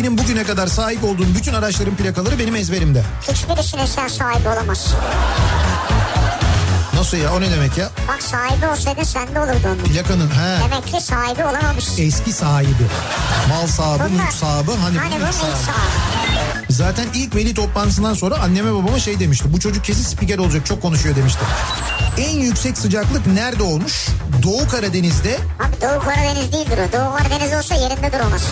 Benim bugüne kadar sahip olduğum bütün araçların plakaları benim ezberimde. Hiçbirisine sen sahibi olamazsın. Nasıl ya o ne demek ya? Bak sahibi olsaydın sende olurdu onun. Plakanın he. Demek ki sahibi olamamışsın. Eski sahibi. Mal sahibi, Bunlar- mülk sahibi. Hani, Hani bu mülk sahibi. sahibi. Zaten ilk veli toplantısından sonra anneme babama şey demişti. Bu çocuk kesin spiker olacak çok konuşuyor demişti. En yüksek sıcaklık nerede olmuş? Doğu Karadeniz'de. Abi Doğu Karadeniz değildir o. Doğu Karadeniz olsa yerinde duramazsın.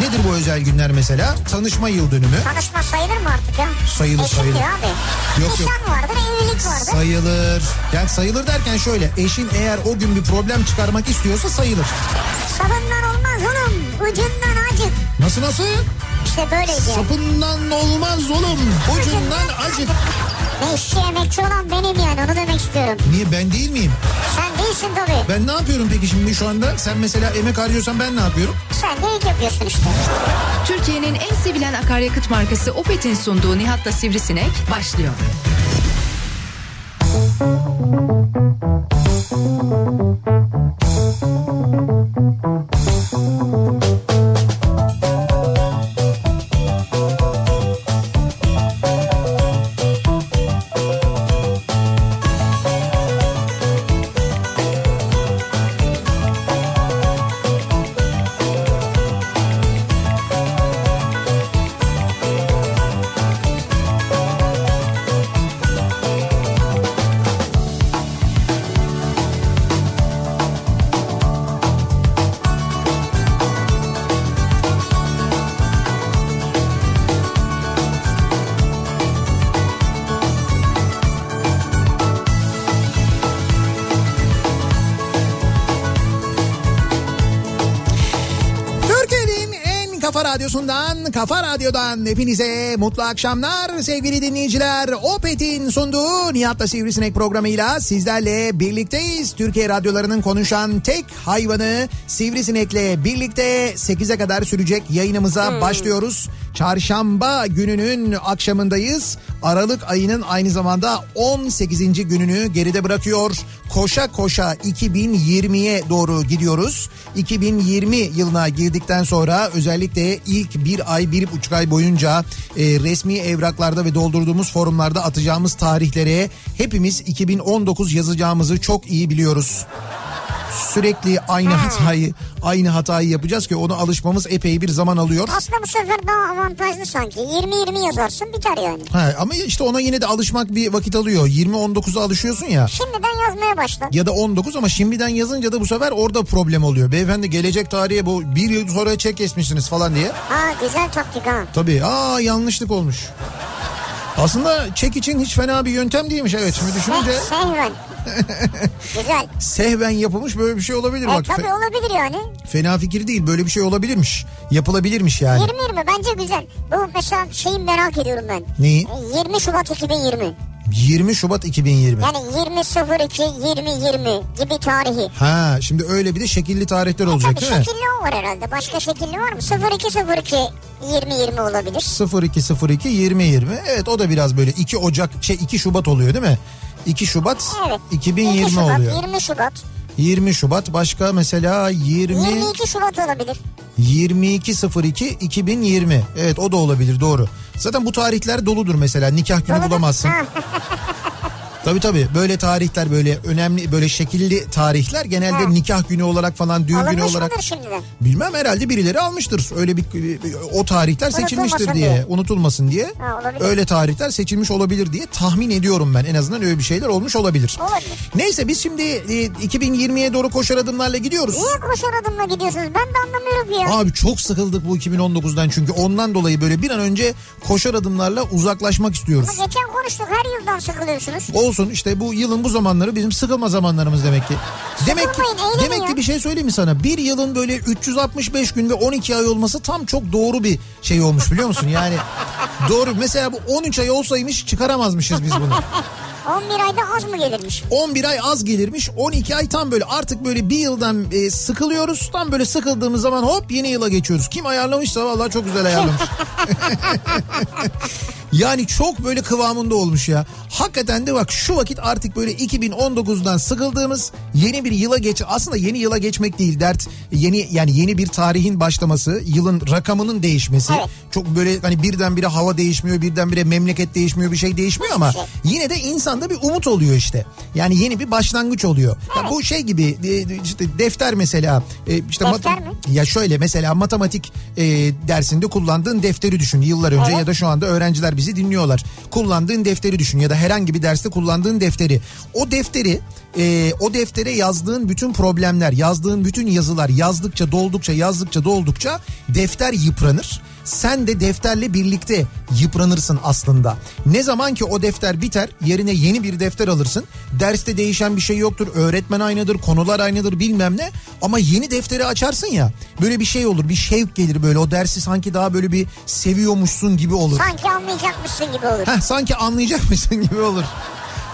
Nedir bu özel günler mesela? Tanışma yıl dönümü. Tanışma sayılır mı artık ya? Sayılır, Eşittir sayılır. abi. Yok, yok. Nişan vardır, evlilik vardır. Sayılır. Yani sayılır derken şöyle. Eşin eğer o gün bir problem çıkarmak istiyorsa sayılır. Sabından olmaz oğlum. Ucundan acık. Nasıl nasıl? İşte böyleydi. Sapından olmaz oğlum. Ucundan acık. Ne işçi emekçi olan benim yani onu demek istiyorum. Niye ben değil miyim? Sen değilsin tabii. Ben ne yapıyorum peki şimdi şu anda? Sen mesela emek harcıyorsan ben ne yapıyorum? Sen de ilk yapıyorsun işte. Türkiye'nin en sevilen akaryakıt markası Opet'in sunduğu Nihat'la Sivrisinek başlıyor. Türkiye'nin kafa radyodan hepinize mutlu akşamlar sevgili dinleyiciler. Opet'in sunduğu Nihat'la Sivrisinek programıyla sizlerle birlikteyiz. Türkiye radyolarının konuşan tek hayvanı Sivrisinek'le birlikte 8'e kadar sürecek yayınımıza başlıyoruz. Çarşamba gününün akşamındayız. Aralık ayının aynı zamanda 18. gününü geride bırakıyor. Koşa koşa 2020'ye doğru gidiyoruz. 2020 yılına girdikten sonra özellikle ilk bir ay, bir buçuk ay boyunca e, resmi evraklarda ve doldurduğumuz forumlarda atacağımız tarihlere hepimiz 2019 yazacağımızı çok iyi biliyoruz. Sürekli aynı hatayı aynı hatayı yapacağız ki ona alışmamız epey bir zaman alıyor. Aslında bu sefer daha avantajlı sanki. 20-20 yazarsın biter yani. Ha, ama işte ona yine de alışmak bir vakit alıyor. 20-19'a alışıyorsun ya. Şimdiden yazmaya başla. Ya da 19 ama şimdiden yazınca da bu sefer orada problem oluyor. Beyefendi gelecek tarihe bu bir yıl sonra çek kesmişsiniz falan diye. Ha güzel taktik ha. Tabii aa yanlışlık olmuş. Aslında çek için hiç fena bir yöntem değilmiş evet şimdi düşününce Se- Sehven. güzel. sehven yapılmış böyle bir şey olabilir E bak. tabii Fe- olabilir yani. fena fikir değil böyle bir şey olabilirmiş. Yapılabilirmiş yani. 20-20 bence güzel. Bu mesela şeyi merak ediyorum ben. Neyi? E, 20 Şubat 2020. 20 Şubat 2020. Yani 20.02 2020 gibi tarihi. Ha şimdi öyle bir de şekilli tarihler olacak Tabii değil mi? şekilli var herhalde. Başka şekilli var mı? 0202 2020 olabilir. 0202 2020. Evet o da biraz böyle 2 Ocak şey 2 Şubat oluyor değil mi? 2 Şubat Evet. 2020 2 Şubat, oluyor. 20 Şubat. 20 Şubat başka mesela 20 22 Şubat olabilir. 2202 2020. Evet o da olabilir doğru. Zaten bu tarihler doludur mesela nikah günü Doludur. bulamazsın. Tabii tabii böyle tarihler böyle önemli böyle şekilli tarihler genelde Ha. nikah günü olarak falan düğün günü Alınmış olarak mıdır şimdiden? bilmem herhalde birileri almıştır. Öyle bir o tarihler seçilmiştir diye, diye. unutulmasın diye. Ha, olabilir. öyle tarihler seçilmiş olabilir diye tahmin ediyorum ben. En azından öyle bir şeyler olmuş olabilir. Olabilir. Neyse biz şimdi e, 2020'ye doğru koşar adımlarla gidiyoruz. Niye koşar adımla gidiyorsunuz? Ben de anlamıyorum ya. Abi çok sıkıldık bu 2019'dan çünkü ondan dolayı böyle bir an önce koşar adımlarla uzaklaşmak istiyoruz. Ama geçen konuştuk her yıldan sıkılıyorsunuz. Olsun işte bu yılın bu zamanları bizim sıkılma zamanlarımız demek ki. Demek ki demek ki bir şey söyleyeyim mi sana? Bir yılın böyle 365 gün ve 12 ay olması tam çok doğru bir şey olmuş biliyor musun? Yani doğru. Mesela bu 13 ay olsaymış çıkaramazmışız biz bunu. 11 ayda az mı gelirmiş? 11 ay az gelirmiş. 12 ay tam böyle artık böyle bir yıldan e, sıkılıyoruz. Tam böyle sıkıldığımız zaman hop yeni yıla geçiyoruz. Kim ayarlamışsa vallahi çok güzel ayarlamış. Yani çok böyle kıvamında olmuş ya. Hakikaten de bak şu vakit artık böyle 2019'dan sıkıldığımız yeni bir yıla geç aslında yeni yıla geçmek değil dert yeni yani yeni bir tarihin başlaması yılın rakamının değişmesi Evet. çok böyle hani birdenbire hava değişmiyor birdenbire memleket değişmiyor bir şey değişmiyor ama şey. yine de insanda bir umut oluyor işte yani yeni bir başlangıç oluyor Ya bu şey gibi e, işte defter mesela e, işte Defter mi? ya şöyle mesela matematik e, dersinde kullandığın defteri düşün yıllar önce Evet. ya da şu anda öğrenciler bizi dinliyorlar. Kullandığın defteri düşün ya da herhangi bir derste kullandığın defteri. O defteri e, o deftere yazdığın bütün problemler, yazdığın bütün yazılar yazdıkça doldukça yazdıkça doldukça defter yıpranır. Sen de defterle birlikte yıpranırsın aslında. Ne zaman ki o defter biter yerine yeni bir defter alırsın. Derste değişen bir şey yoktur. Öğretmen aynıdır, konular aynıdır bilmem ne. Ama yeni defteri açarsın ya böyle bir şey olur. Bir şevk gelir böyle o dersi sanki daha böyle bir seviyormuşsun gibi olur. Sanki anlayacakmışsın gibi olur. Heh, sanki anlayacakmışsın gibi olur.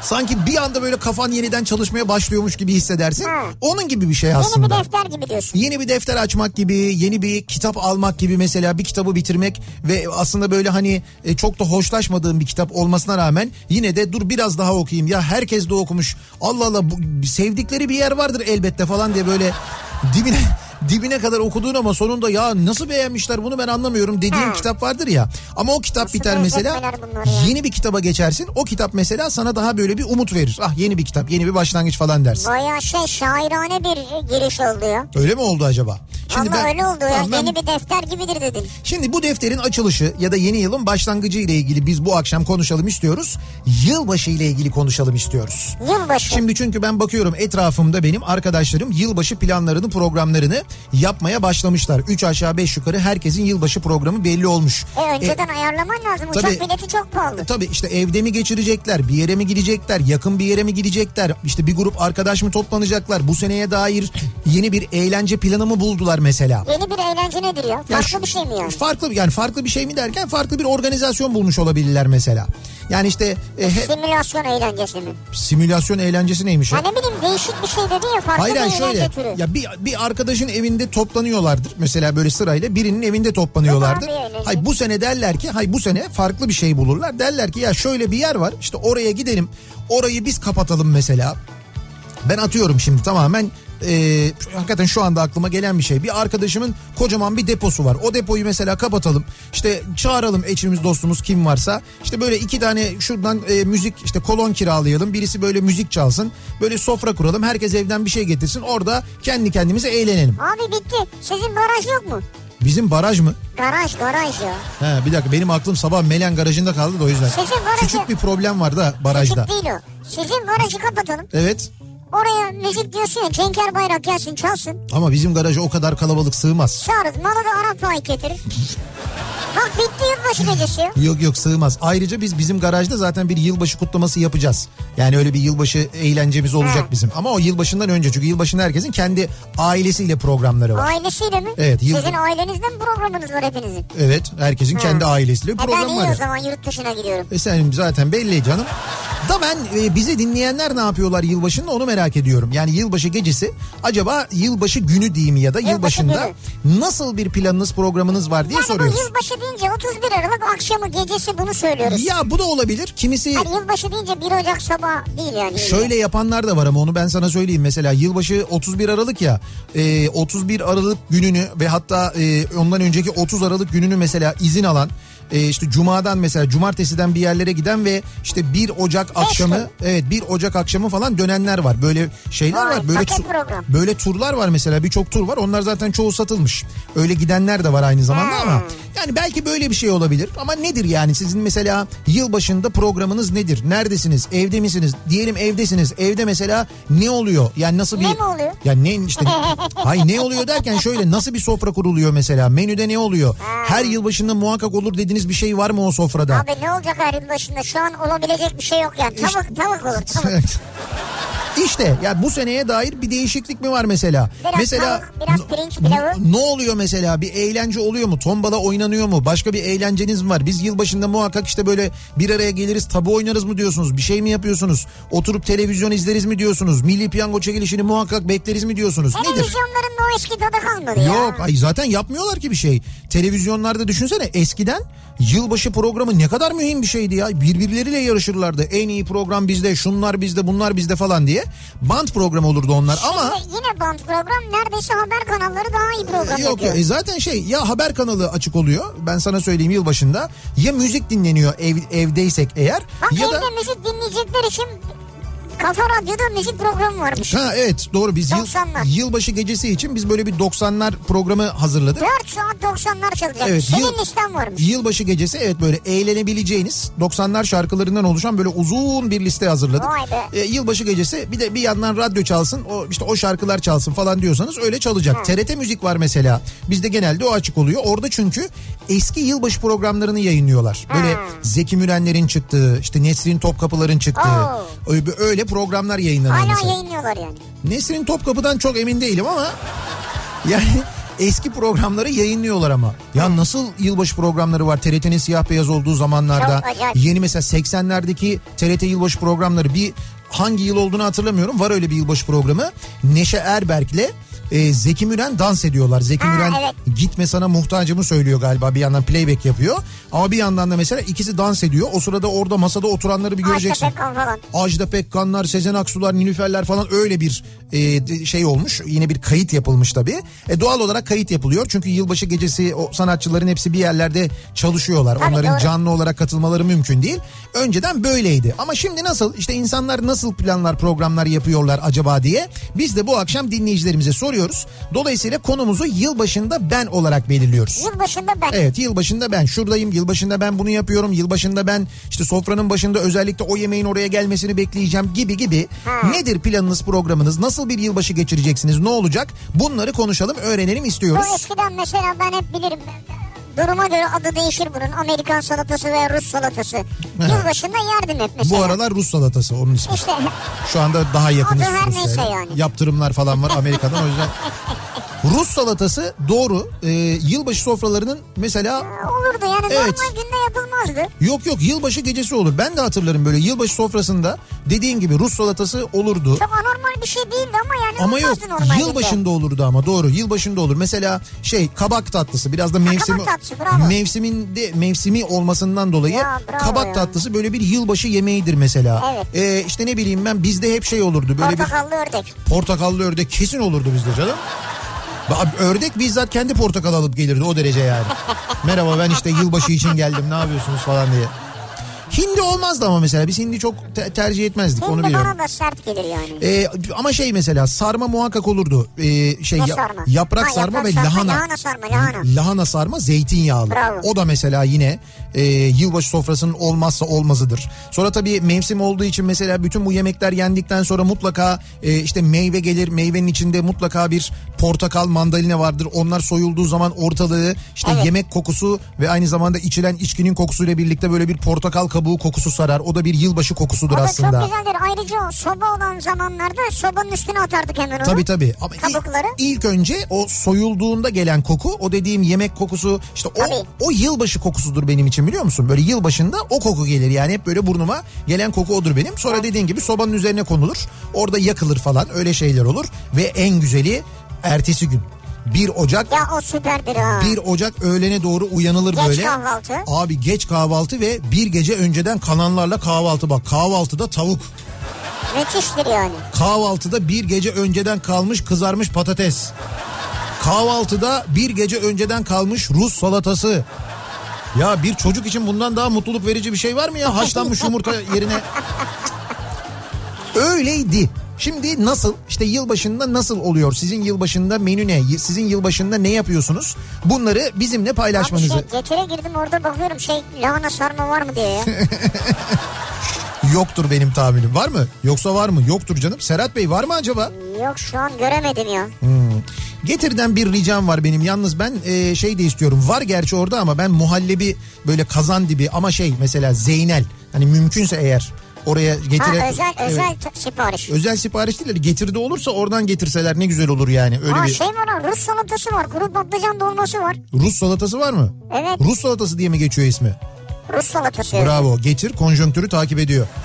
Sanki bir anda böyle kafan yeniden çalışmaya başlıyormuş gibi hissedersin. Ha. Onun gibi bir şey Yeni aslında. bir defter gibi diyorsun. Yeni bir defter açmak gibi, yeni bir kitap almak gibi mesela bir kitabı bitirmek ve aslında böyle hani e, çok da hoşlaşmadığım bir kitap olmasına rağmen yine de dur biraz daha okuyayım. Ya herkes de okumuş. Allah Allah bu, sevdikleri bir yer vardır elbette falan diye böyle dibine dibine kadar okuduğun ama sonunda ya nasıl beğenmişler bunu ben anlamıyorum dediğin Ha. kitap vardır ya. Ama o kitap biter mesela yeni bir kitaba geçersin. O kitap mesela sana daha böyle bir umut verir. Ah yeni bir kitap, yeni bir başlangıç falan dersin. Baya şey şairane bir giriş oldu ya. Öyle mi oldu acaba? Valla öyle oldu ya. Ben- Yeni bir defter gibidir dedin. Şimdi bu defterin açılışı ya da yeni yılın başlangıcı ile ilgili biz bu akşam konuşalım istiyoruz. Yılbaşı ile ilgili konuşalım istiyoruz. Yılbaşı. Şimdi çünkü ben bakıyorum etrafımda benim arkadaşlarım yılbaşı planlarını programlarını yapmaya başlamışlar. 3 aşağı 5 yukarı herkesin yılbaşı programı belli olmuş. E önceden ayarlaman lazım. Uçak tabii- bileti çok pahalı. E, Tabii işte evde mi geçirecekler, bir yere mi gidecekler, yakın bir yere mi gidecekler, işte bir grup arkadaş mı toplanacaklar, bu seneye dair yeni bir eğlence planı mı buldular mesela? Yeni bir eğlence nedir ya? Ya Farklı şu- bir şey mi yani? Farklı yani farklı bir şey mi derken farklı bir organizasyon bulmuş olabilirler mesela. Yani işte e, he- Simülasyon eğlencesi mi? simülasyon eğlencesi neymiş ya? Ha ne bileyim değişik bir şey dedi ya farklı Hayır bir hayır eğlence şöyle türü. ya bir, bir arkadaşın evinde toplanıyorlardır mesela böyle sırayla birinin evinde toplanıyorlardır. Hay bu sene derler ki hay bu sene farklı bir şey bulurlar. Derler ki ya şöyle bir yer var işte oraya gidelim orayı biz kapatalım mesela. Ben atıyorum şimdi tamamen e, hakikaten şu anda aklıma gelen bir şey. Bir arkadaşımın kocaman bir deposu var. O depoyu mesela kapatalım. İşte çağıralım eşimiz dostumuz kim varsa. İşte böyle iki tane şuradan e, müzik işte kolon kiralayalım. Birisi böyle müzik çalsın. Böyle sofra kuralım. Herkes evden bir şey getirsin. Orada kendi kendimize eğlenelim. Abi bitti. Sizin baraj yok mu? Bizim baraj mı? Garaj garaj ya. He, bir dakika benim aklım sabah Melen garajında kaldı da o yüzden. Sizin barajı- Küçük bir problem var da barajda. Küçük değil o. Sizin garajı kapatalım. Evet Oraya müzik diyorsun ya Cenker Bayrak gelsin çalsın. ama bizim garaja o kadar kalabalık sığmaz. Çağırırız malı da Arap Faik getirir. Bak bitti yılbaşı gecesi. Yok yok sığmaz. Ayrıca biz bizim garajda zaten bir yılbaşı kutlaması yapacağız. Yani öyle bir yılbaşı eğlencemiz olacak Ha. bizim. Ama o yılbaşından önce çünkü yılbaşında herkesin kendi ailesiyle programları var. Ailesiyle mi? Evet, yıl- Sizin ailenizde mi programınız var hepinizin? Evet herkesin kendi ailesiyle Ha, ben program iyi var. o zaman yurt dışına gidiyorum. E sen zaten belli canım. Da ben e, bizi dinleyenler ne yapıyorlar yılbaşında onu merak ediyorum. Yani yılbaşı gecesi acaba yılbaşı günü diyeyim ya da Yılbaşı yılbaşında nasıl bir planınız programınız var diye Yani soruyoruz. bu yılbaşı deyince 31 Aralık akşamı gecesi bunu söylüyoruz. Ya bu da olabilir. Kimisi Hani yılbaşı deyince 1 Ocak sabah değil yani. Şöyle yapanlar da var ama onu ben sana söyleyeyim. Mesela yılbaşı 31 Aralık ya. e, 31 Aralık gününü ve hatta e, ondan önceki 30 Aralık gününü mesela izin alan e, işte cumadan mesela cumartesiden bir yerlere giden ve işte 1 Ocak akşamı gün. evet 1 Ocak akşamı falan dönenler var. Böyle şeyler Vay, var. Böyle tu- program. böyle turlar var mesela birçok tur var. Onlar zaten çoğu satılmış. Öyle gidenler de var aynı zamanda Hmm. ama yani belki böyle bir şey olabilir. Ama nedir yani sizin mesela yılbaşında programınız nedir? Neredesiniz? Evde misiniz? Diyelim evdesiniz. Evde mesela ne oluyor? Yani nasıl bir... Ne oluyor? Ya ne işte... Hayır ne oluyor derken şöyle nasıl bir sofra kuruluyor mesela? Menüde ne oluyor? Her yılbaşında muhakkak olur dediğiniz bir şey var mı o sofrada? Abi ne olacak her yıl başında? Şu an olabilecek bir şey yok yani. Tavuk tavuk olur tavuk. İşte ya bu seneye dair bir değişiklik mi var mesela? Biraz mesela tavuk, biraz pirinç pilavı. ne oluyor mesela? Bir eğlence oluyor mu? Tombala oynanıyor mu? Başka bir eğlenceniz mi var? Biz yılbaşında muhakkak işte böyle bir araya geliriz, tabu oynarız mı diyorsunuz? Bir şey mi yapıyorsunuz? Oturup televizyon izleriz mi diyorsunuz? Milli piyango çekilişini muhakkak bekleriz mi diyorsunuz? Nedir? Televizyonların da o eski tadı kalmadı ya. Yok ay zaten yapmıyorlar ki bir şey. Televizyonlarda düşünsene eskiden yılbaşı programı ne kadar mühim bir şeydi ya. Birbirleriyle yarışırlardı. En iyi program bizde, şunlar bizde, bunlar bizde falan diye. Band programı olurdu onlar ama... Şimdi yine band program neredeyse haber kanalları daha iyi program Yok yapıyor. ya e zaten şey ya haber kanalı açık oluyor. Ben sana söyleyeyim yılbaşında. Ya müzik dinleniyor ev, evdeysek eğer. Bak ya evde da müzik dinleyecekler için Kafa Radyo'da müzik programı varmış. Ha evet doğru biz yıl, 90'lar. yılbaşı gecesi için biz böyle bir 90'lar programı hazırladık. 4 saat 90'lar çalacak. Evet, Senin yıl- listen varmış. Yılbaşı gecesi evet böyle eğlenebileceğiniz 90'lar şarkılarından oluşan böyle uzun bir liste hazırladık. Vay be. Ee, yılbaşı gecesi bir de bir yandan radyo çalsın o işte o şarkılar çalsın falan diyorsanız öyle çalacak. TRT müzik var mesela. Bizde genelde o açık oluyor. Orada çünkü eski yılbaşı programlarını yayınlıyorlar. Böyle Ha. Zeki Mürenler'in çıktığı, işte Nesrin Topkapıların çıktığı Oo. öyle programlar yayınlanıyor Hala mesela. yayınlıyorlar yani. Nesrin Topkapı'dan çok emin değilim ama yani eski programları yayınlıyorlar ama. Ya nasıl yılbaşı programları var TRT'nin siyah beyaz olduğu zamanlarda. Yeni mesela 80'lerdeki TRT yılbaşı programları bir hangi yıl olduğunu hatırlamıyorum. Var öyle bir yılbaşı programı. Neşe Erberk'le e, Zeki Müren dans ediyorlar. Zeki Ha, Müren evet. gitme sana muhtacımı söylüyor galiba bir yandan playback yapıyor. Ama bir yandan da mesela ikisi dans ediyor. O sırada orada masada oturanları bir göreceksin. Ajda Pekkan falan. Ajda Pekkanlar, Sezen Aksular, Nilüferler falan öyle bir e, şey olmuş. Yine bir kayıt yapılmış tabii. E, doğal olarak kayıt yapılıyor. Çünkü yılbaşı gecesi o sanatçıların hepsi bir yerlerde çalışıyorlar. Tabii, Onların doğru. canlı olarak katılmaları mümkün değil. Önceden böyleydi. Ama şimdi nasıl? İşte insanlar nasıl planlar, programlar yapıyorlar acaba diye biz de bu akşam dinleyicilerimize soruyoruz. Dolayısıyla konumuzu yılbaşında ben olarak belirliyoruz. Yılbaşında ben. Evet yılbaşında ben şuradayım yılbaşında ben bunu yapıyorum yılbaşında ben işte sofranın başında özellikle o yemeğin oraya gelmesini bekleyeceğim gibi gibi. Ha. Nedir planınız programınız nasıl bir yılbaşı geçireceksiniz ne olacak bunları konuşalım öğrenelim Bu istiyoruz. eskiden mesela ben hep bilirim. Duruma göre adı değişir bunun. Amerikan salatası veya Rus salatası. Yılbaşında yerdim hep mesela. Bu aralar Rus salatası onun ismi. İşte Şu anda daha yakınız Adı her neyse yani. Yaptırımlar falan var Amerika'dan o yüzden. Rus salatası doğru. Ee, yılbaşı sofralarının mesela olurdu yani Evet. normal günde yapılmazdı. yok yok yılbaşı gecesi olur. Ben de hatırlarım böyle yılbaşı sofrasında dediğin gibi Rus salatası olurdu. Çok anormal bir şey değildi ama yani Ama yok normal günde. yılbaşında olurdu ama doğru yılbaşında olur. Mesela şey kabak tatlısı biraz da mevsimi kabak tatlısı, bravo. mevsiminde mevsimi olmasından dolayı Ya, kabak ya. tatlısı böyle bir yılbaşı yemeğidir mesela. Evet. Ee, işte ne bileyim ben bizde hep şey olurdu böyle Portakallı ördek. bir portakallı ördek kesin olurdu bizde canım. Ba- Ördek bizzat kendi portakal alıp gelirdi o derece yani. Merhaba ben işte yılbaşı için geldim ne yapıyorsunuz falan diye. Hindi olmazdı ama mesela biz hindi çok te- tercih etmezdik onu Hindi biliyorum. bana da sert gelir yani. Ee, ama şey mesela sarma muhakkak olurdu. Ee, şey Ne ya- sarma? yaprak Ha, sarma yaprak ve sarma, lahana. lahana sarma, lahana. Lahana sarma zeytinyağlı. Bravo. O da mesela yine e, yılbaşı sofrasının olmazsa olmazıdır. Sonra tabii mevsim olduğu için mesela bütün bu yemekler yendikten sonra mutlaka e, işte meyve gelir. Meyvenin içinde mutlaka bir portakal, mandalina vardır. Onlar soyulduğu zaman ortalığı işte Evet. yemek kokusu ve aynı zamanda içilen içkinin kokusuyla birlikte böyle bir portakal kabuğu kokusu sarar. O da bir yılbaşı kokusudur da aslında. çok güzeldir. Ayrıca o soba olan zamanlarda sobanın üstüne atardık hemen onu. Tabii tabii. Ama ilk- Kabukları. ilk önce o soyulduğunda gelen koku, o dediğim yemek kokusu, işte o Tabii. o yılbaşı kokusudur benim için biliyor musun? Böyle yılbaşında o koku gelir yani hep böyle burnuma gelen koku odur benim. Sonra dediğin gibi sobanın üzerine konulur. Orada yakılır falan öyle şeyler olur ve en güzeli ertesi gün 1 Ocak Ya o süperdir ha. 1 Ocak öğlene doğru uyanılır Geç böyle. kahvaltı. Abi geç kahvaltı ve bir gece önceden kananlarla kahvaltı bak kahvaltıda tavuk. Müthiştir yani. Kahvaltıda bir gece önceden kalmış kızarmış patates. Kahvaltıda bir gece önceden kalmış Rus salatası. Ya bir çocuk için bundan daha mutluluk verici bir şey var mı ya? Haşlanmış yumurta yerine. Öyleydi. Şimdi nasıl işte yılbaşında nasıl oluyor? Sizin yılbaşında menü ne? Sizin yılbaşında ne yapıyorsunuz? Bunları bizimle Abi paylaşmanızı. şey getire girdim orada bakıyorum şey lahana sarma var mı diye ya. Yoktur benim tahminim. Var mı? Yoksa var mı? Yoktur canım. Serhat Bey var mı acaba? Yok şu an göremedim ya. Getir'den bir ricam var benim. Yalnız ben e, şey de istiyorum. Var gerçi orada ama ben muhallebi böyle kazan dibi ama şey mesela Zeynel. Hani mümkünse eğer oraya getire... Ha özel Evet. özel sipariş. Özel sipariş değil de getirde olursa oradan getirseler ne güzel olur yani. Öyle Ha bir şey var Rus salatası var. Kuru patlıcan dolması var. Rus salatası var mı? Evet. Rus salatası diye mi geçiyor ismi? Rus salatası. Bravo. Getir konjonktürü takip ediyor.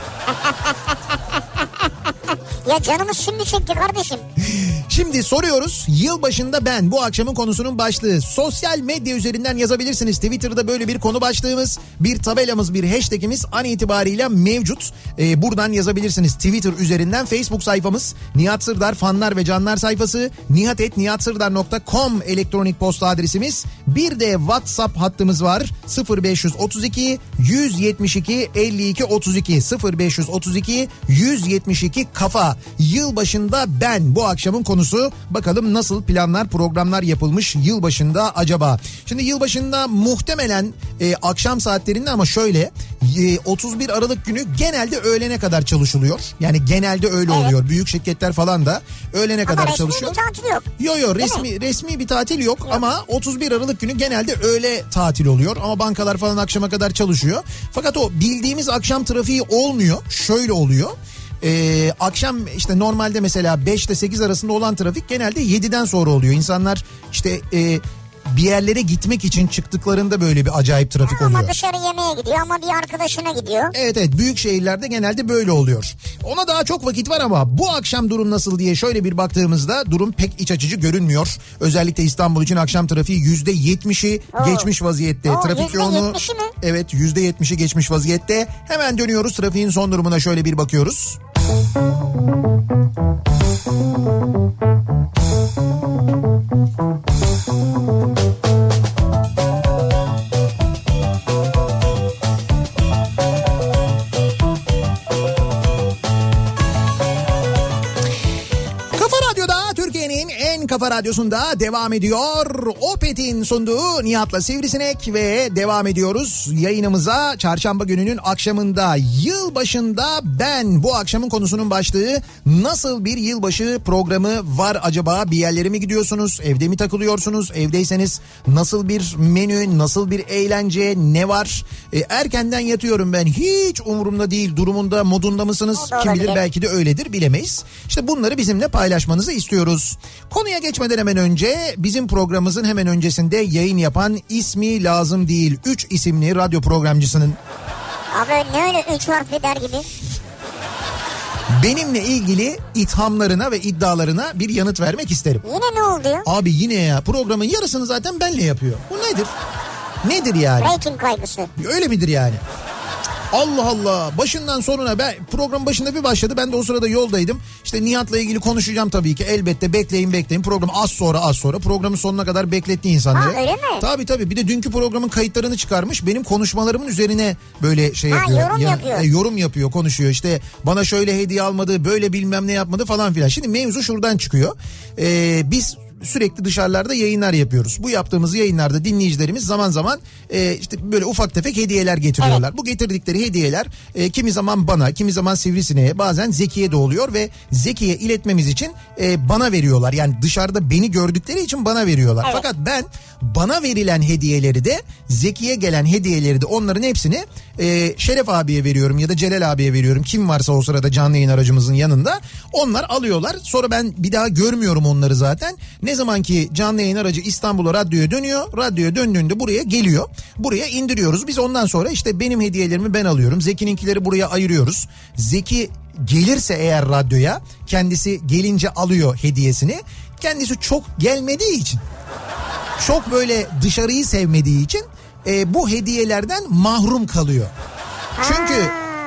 Ya canımız şimdi çekti kardeşim. Şimdi soruyoruz. Yılbaşında ben bu akşamın konusunun başlığı. Sosyal medya üzerinden yazabilirsiniz. Twitter'da böyle bir konu başlığımız, bir tabelamız, bir hashtagimiz an itibariyle mevcut. Ee, buradan yazabilirsiniz. Twitter üzerinden Facebook sayfamız Nihat Sırdar fanlar ve canlar sayfası nihatetnihatsırdar.com elektronik posta adresimiz. Bir de WhatsApp hattımız var. 0532 172 52 32 0532 172 kafa. Yılbaşında ben bu akşamın konusu. Bakalım nasıl planlar programlar yapılmış yılbaşında acaba? Şimdi yılbaşında muhtemelen e, akşam saatlerinde ama şöyle e, 31 Aralık günü genelde öğlene kadar çalışılıyor. Yani genelde öyle Evet. oluyor. Büyük şirketler falan da öğlene Ama kadar resmi çalışıyor. bir tatil yok. Yo yo Değil resmi resmi bir tatil yok, ama 31 Aralık günü genelde öğle tatil oluyor ama bankalar falan akşama kadar çalışıyor. Fakat o bildiğimiz akşam trafiği olmuyor. Şöyle oluyor. Ee, akşam işte normalde mesela 5 ile 8 arasında olan trafik genelde 7'den sonra oluyor. İnsanlar işte e, bir yerlere gitmek için çıktıklarında böyle bir acayip trafik oluyor. Ama dışarı yemeğe gidiyor ama bir arkadaşına gidiyor. Evet evet büyük şehirlerde genelde böyle oluyor. Ona daha çok vakit var ama bu akşam durum nasıl diye şöyle bir baktığımızda durum pek iç açıcı görünmüyor. Özellikle İstanbul için akşam trafiği yüzde yetmişi geçmiş vaziyette. Oo, Trafik yoğunluğu mi? evet yüzde yetmişi geçmiş vaziyette. Hemen dönüyoruz trafiğin son durumuna şöyle bir bakıyoruz. Kafa kafa radyosunda devam ediyor. Opet'in sunduğu Nihat'la Sivrisinek ve devam ediyoruz yayınımıza. Çarşamba gününün akşamında yılbaşında ben bu akşamın konusunun başlığı nasıl bir yılbaşı programı var acaba? Bir yerlere mi gidiyorsunuz? Evde mi takılıyorsunuz? Evdeyseniz nasıl bir menü nasıl bir eğlence ne var? E, erkenden yatıyorum ben. Hiç umurumda değil durumunda modunda mısınız? Kim bilir belki de öyledir bilemeyiz. İşte bunları bizimle paylaşmanızı istiyoruz. Konuya geçmeden hemen önce bizim programımızın hemen öncesinde yayın yapan ismi lazım değil 3 isimli radyo programcısının Abi ne öyle üç harfli der gibi. benimle ilgili ithamlarına ve iddialarına bir yanıt vermek isterim. Yine ne oldu ya? Abi yine ya programın yarısını zaten benle yapıyor. Bu nedir? Nedir yani? Rating kaygısı. Öyle midir yani? Allah Allah başından sonuna ben program başında bir başladı ben de o sırada yoldaydım. İşte Nihat'la ilgili konuşacağım tabii ki elbette bekleyin bekleyin program az sonra az sonra programın sonuna kadar bekletti insanları. Ha, öyle mi? Tabii tabii bir de dünkü programın kayıtlarını çıkarmış benim konuşmalarımın üzerine böyle şey Ha, yapıyor. yorum yapıyor. e, yorum yapıyor konuşuyor işte bana şöyle hediye almadı böyle bilmem ne yapmadı falan filan. Şimdi mevzu şuradan çıkıyor. Ee, biz sürekli dışarılarda yayınlar yapıyoruz. Bu yaptığımız yayınlarda dinleyicilerimiz zaman zaman e, işte böyle ufak tefek hediyeler getiriyorlar. Bu getirdikleri hediyeler e, kimi zaman bana, kimi zaman Sivrisine'ye, bazen Zeki'ye de oluyor ve Zeki'ye iletmemiz için e, bana veriyorlar. Yani dışarıda beni gördükleri için bana veriyorlar. Evet. Fakat ben bana verilen hediyeleri de Zeki'ye gelen hediyeleri de onların hepsini e, Şeref abiye veriyorum ya da Celal abiye veriyorum. Kim varsa o sırada canlı yayın aracımızın yanında. Onlar alıyorlar. Sonra ben bir daha görmüyorum onları zaten. Ne zaman ki canlı yayın aracı İstanbul'a radyoya dönüyor. Radyoya döndüğünde buraya geliyor. Buraya indiriyoruz. Biz ondan sonra işte benim hediyelerimi ben alıyorum. Zeki'ninkileri buraya ayırıyoruz. Zeki gelirse eğer radyoya kendisi gelince alıyor hediyesini. Kendisi çok gelmediği için çok böyle dışarıyı sevmediği için e, bu hediyelerden mahrum kalıyor. Çünkü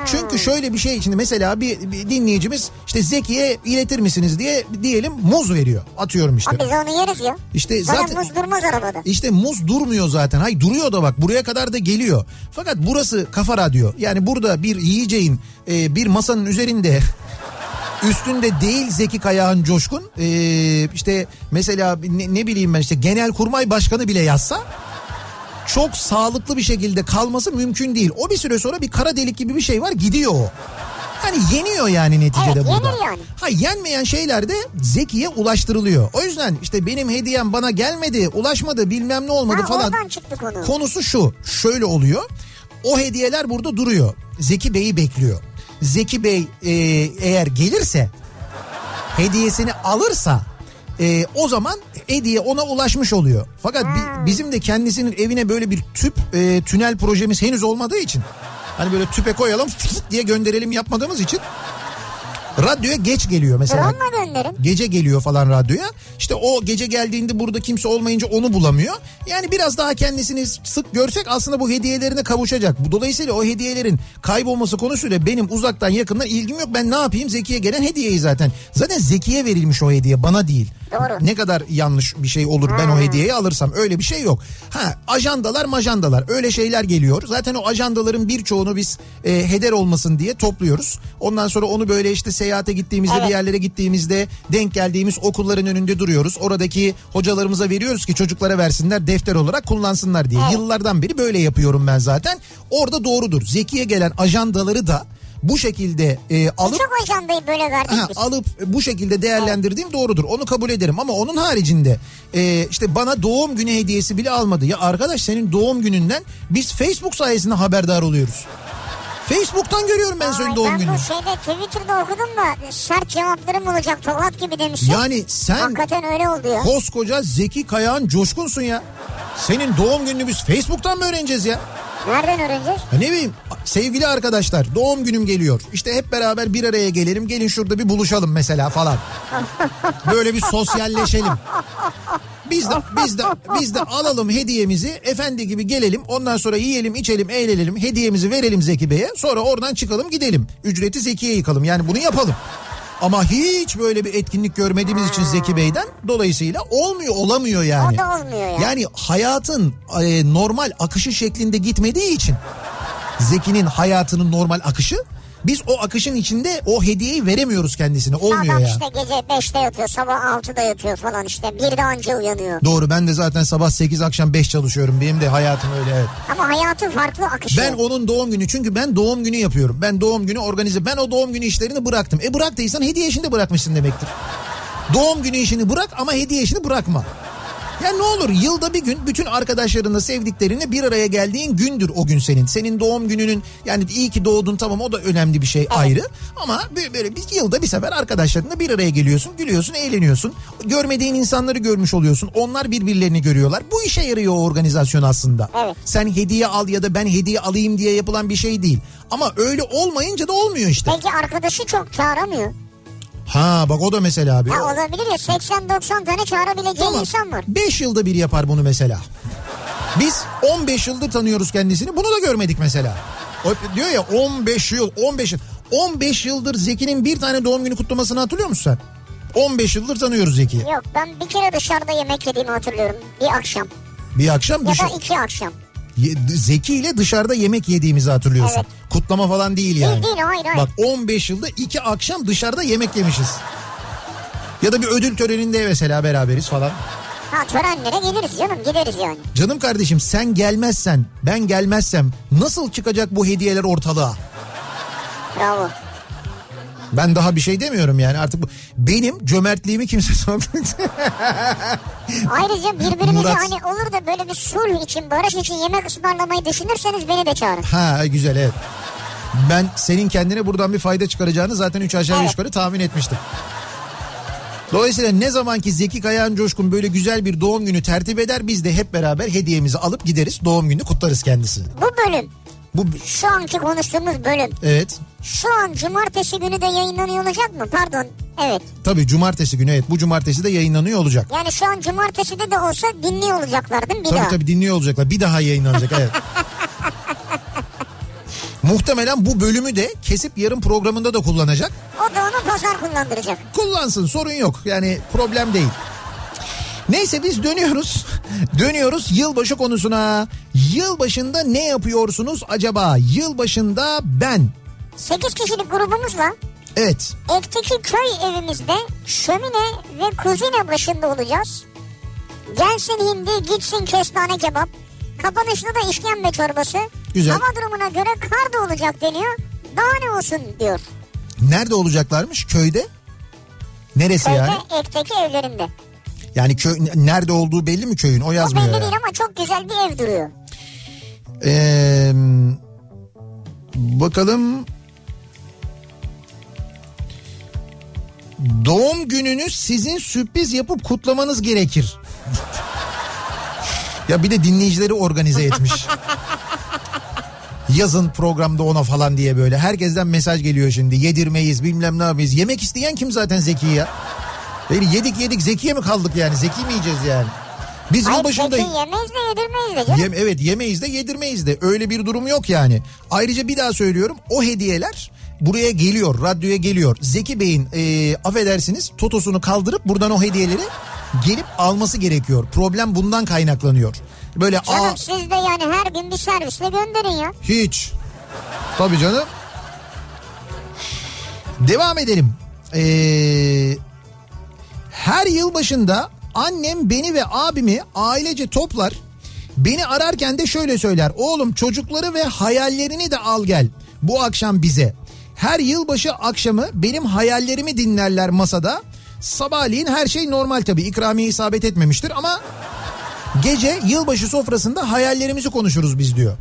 çünkü şöyle bir şey şimdi mesela bir, bir dinleyicimiz işte Zeki'ye iletir misiniz diye diyelim muz veriyor. Atıyorum işte. Abi biz onu yeriz ya. İşte Zaten, zaten muz durmaz arabada. işte muz durmuyor zaten. Hay duruyor da bak buraya kadar da geliyor. Fakat burası kafa radyo. Yani burada bir yiyeceğin e, bir masanın üzerinde üstünde değil Zeki Kayağan Coşkun e, işte mesela ne, ne bileyim ben işte genel kurmay başkanı bile yazsa çok sağlıklı bir şekilde kalması mümkün değil. O bir süre sonra bir kara delik gibi bir şey var gidiyor o. Hani yeniyor yani neticede Evet, burada. yani. Ha yenmeyen şeyler de Zeki'ye ulaştırılıyor. O yüzden işte benim hediyem bana gelmedi, ulaşmadı, bilmem ne olmadı Ha, falan. konu. Konusu şu. Şöyle oluyor. O hediyeler burada duruyor. Zeki Bey'i bekliyor. Zeki Bey e, eğer gelirse hediyesini alırsa e, o zaman hediye ona ulaşmış oluyor. Fakat bi- bizim de kendisinin evine böyle bir tüp e, tünel projemiz henüz olmadığı için hani böyle tüpe koyalım diye gönderelim yapmadığımız için radyoya geç geliyor mesela. Drone'la gönderin. Gece geliyor falan radyoya. İşte o gece geldiğinde burada kimse olmayınca onu bulamıyor. Yani biraz daha kendisini sık görsek aslında bu hediyelerine kavuşacak. Bu Dolayısıyla o hediyelerin kaybolması konusuyla benim uzaktan yakından ilgim yok. Ben ne yapayım Zeki'ye gelen hediyeyi zaten. Zaten Zeki'ye verilmiş o hediye bana değil. Doğru. Ne kadar yanlış bir şey olur ben o hediyeyi alırsam öyle bir şey yok. Ha ajandalar majandalar öyle şeyler geliyor. Zaten o ajandaların birçoğunu biz e, heder olmasın diye topluyoruz. Ondan sonra onu böyle işte seyahate gittiğimizde Evet. bir yerlere gittiğimizde denk geldiğimiz okulların önünde duruyoruz. Oradaki hocalarımıza veriyoruz ki çocuklara versinler defter olarak kullansınlar diye. Evet. Yıllardan beri böyle yapıyorum ben zaten. Orada doğrudur. Zeki'ye gelen ajandaları da bu şekilde e, alıp Birçok ajandayı böyle verdik Ha, alıp bu şekilde değerlendirdiğim doğrudur. Onu kabul ederim ama onun haricinde e, işte bana doğum günü hediyesi bile almadı. Ya arkadaş senin doğum gününden biz Facebook sayesinde haberdar oluyoruz. Facebook'tan görüyorum ben senin Ay, doğum ben gününü. bu şeyde Twitter'da okudum da sert cevaplarım olacak tokat gibi demişsin. Yani sen Hakikaten öyle oldu ya. koskoca Zeki Kayağan coşkunsun ya. Senin doğum gününü biz Facebook'tan mı öğreneceğiz ya? Nereden öğreneceğiz? Ya ne bileyim sevgili arkadaşlar doğum günüm geliyor. İşte hep beraber bir araya gelelim gelin şurada bir buluşalım mesela falan. Böyle bir sosyalleşelim. Biz de biz de biz de alalım hediyemizi efendi gibi gelelim ondan sonra yiyelim içelim eğlenelim hediyemizi verelim Zeki Bey'e sonra oradan çıkalım gidelim ücreti Zeki'ye yıkalım yani bunu yapalım. Ama hiç böyle bir etkinlik görmediğimiz için Zeki Bey'den dolayısıyla olmuyor olamıyor yani. O da olmuyor ya. Yani hayatın e, normal akışı şeklinde gitmediği için Zeki'nin hayatının normal akışı biz o akışın içinde o hediyeyi veremiyoruz kendisine olmuyor Adam ya. işte gece 5'te yatıyor sabah 6'da yatıyor falan işte bir de anca uyanıyor. Doğru ben de zaten sabah 8 akşam 5 çalışıyorum benim de hayatım öyle evet. Ama hayatı farklı akışı. Ben onun doğum günü çünkü ben doğum günü yapıyorum. Ben doğum günü organize ben o doğum günü işlerini bıraktım. E bıraktıysan hediye işini de bırakmışsın demektir. Doğum günü işini bırak ama hediye işini bırakma. Ya ne olur yılda bir gün bütün arkadaşlarınla sevdiklerinle bir araya geldiğin gündür o gün senin. Senin doğum gününün yani iyi ki doğdun tamam o da önemli bir şey ayrı. Ama böyle, böyle bir yılda bir sefer arkadaşlarınla bir araya geliyorsun, gülüyorsun, eğleniyorsun. Görmediğin insanları görmüş oluyorsun. Onlar birbirlerini görüyorlar. Bu işe yarıyor o organizasyon aslında. Evet. Sen hediye al ya da ben hediye alayım diye yapılan bir şey değil. Ama öyle olmayınca da olmuyor işte. Belki arkadaşı çok çağıramıyor. Ha bak o da mesela abi. Ha olabilir ya 80-90 tane çağırabileceği Tamam. insan var. 5 yılda bir yapar bunu mesela. Biz 15 yıldır tanıyoruz kendisini. Bunu da görmedik mesela. O diyor ya 15 yıl 15 yıl. 15 yıldır Zeki'nin bir tane doğum günü kutlamasını hatırlıyor musun sen? 15 yıldır tanıyoruz Zeki'yi. Yok ben bir kere dışarıda yemek yediğimi hatırlıyorum. Bir akşam Bir akşam ya dışı... da iki akşam. Zeki ile dışarıda yemek yediğimizi hatırlıyorsun. Evet. Kutlama falan değil yani. değil, hayır, hayır. Bak 15 yılda iki akşam dışarıda yemek yemişiz. Ya da bir ödül töreninde mesela beraberiz falan. Ha törenlere geliriz canım gideriz yani. Canım kardeşim sen gelmezsen ben gelmezsem nasıl çıkacak bu hediyeler ortalığa? Bravo. Ben daha bir şey demiyorum yani artık bu benim cömertliğimi kimse sormayacak. Ayrıca birbirimize Murat. hani olur da böyle bir sulh için barış için yemek ısmarlamayı düşünürseniz beni de çağırın. ha güzel evet. Ben senin kendine buradan bir fayda çıkaracağını zaten 3 aşağı 5 Evet. yukarı tahmin etmiştim. Dolayısıyla ne zaman ki Zeki Kayağan Coşkun böyle güzel bir doğum günü tertip eder biz de hep beraber hediyemizi alıp gideriz doğum gününü kutlarız kendisini. Bu bölüm Bu şu anki konuştuğumuz bölüm evet şu an cumartesi günü de yayınlanıyor olacak mı? Pardon evet. tabii cumartesi günü evet bu cumartesi de yayınlanıyor olacak. Yani şu an cumarteside de olsa dinliyor olacaklar değil mi bir Tabii daha? tabii dinliyor olacaklar. Bir daha yayınlanacak evet. Muhtemelen bu bölümü de kesip yarın programında da kullanacak. O da onu pazar kullandıracak. Kullansın sorun yok. Yani problem değil. Neyse biz dönüyoruz. Dönüyoruz yılbaşı konusuna. Yılbaşında ne yapıyorsunuz acaba? Yılbaşında ben. 8 kişilik grubumuzla Evet. Ek'teki köy evimizde şömine ve kuzine başında olacağız. Gelsin hindi gitsin kestane kebap. Kapanışta da işkembe çorbası. Güzel. Hava durumuna göre kar da olacak deniyor. Daha ne olsun diyor. Nerede olacaklarmış? Köyde? Neresi Köyde yani? Ek'teki evlerinde. Yani köy nerede olduğu belli mi köyün? O O yazmıyor. belli yani. değil ama çok güzel bir ev duruyor. Ee, bakalım Doğum gününü sizin sürpriz yapıp kutlamanız gerekir. ya bir de dinleyicileri organize etmiş. Yazın programda ona falan diye böyle. Herkesten mesaj geliyor şimdi. Yedirmeyiz bilmem ne yapmayız. Yemek isteyen kim zaten Zeki ya? Yani yedik yedik Zeki'ye mi kaldık yani? Zeki mi yiyeceğiz yani? Biz Hayır yılbaşında... peki yemeyiz de yedirmeyiz de. Yem, evet yemeyiz de yedirmeyiz de öyle bir durum yok yani. Ayrıca bir daha söylüyorum o hediyeler buraya geliyor radyoya geliyor. Zeki Bey'in e, affedersiniz totosunu kaldırıp buradan o hediyeleri gelip alması gerekiyor. Problem bundan kaynaklanıyor. Böyle Canım aa siz de yani her gün bir servisle gönderin ya. hiç. Tabii canım. Devam edelim. Ee, her yıl başında annem beni ve abimi ailece toplar. Beni ararken de şöyle söyler. Oğlum çocukları ve hayallerini de al gel. Bu akşam bize. Her yılbaşı akşamı benim hayallerimi dinlerler masada. Sabahleyin her şey normal tabii. İkramiye isabet etmemiştir ama gece yılbaşı sofrasında hayallerimizi konuşuruz biz diyor.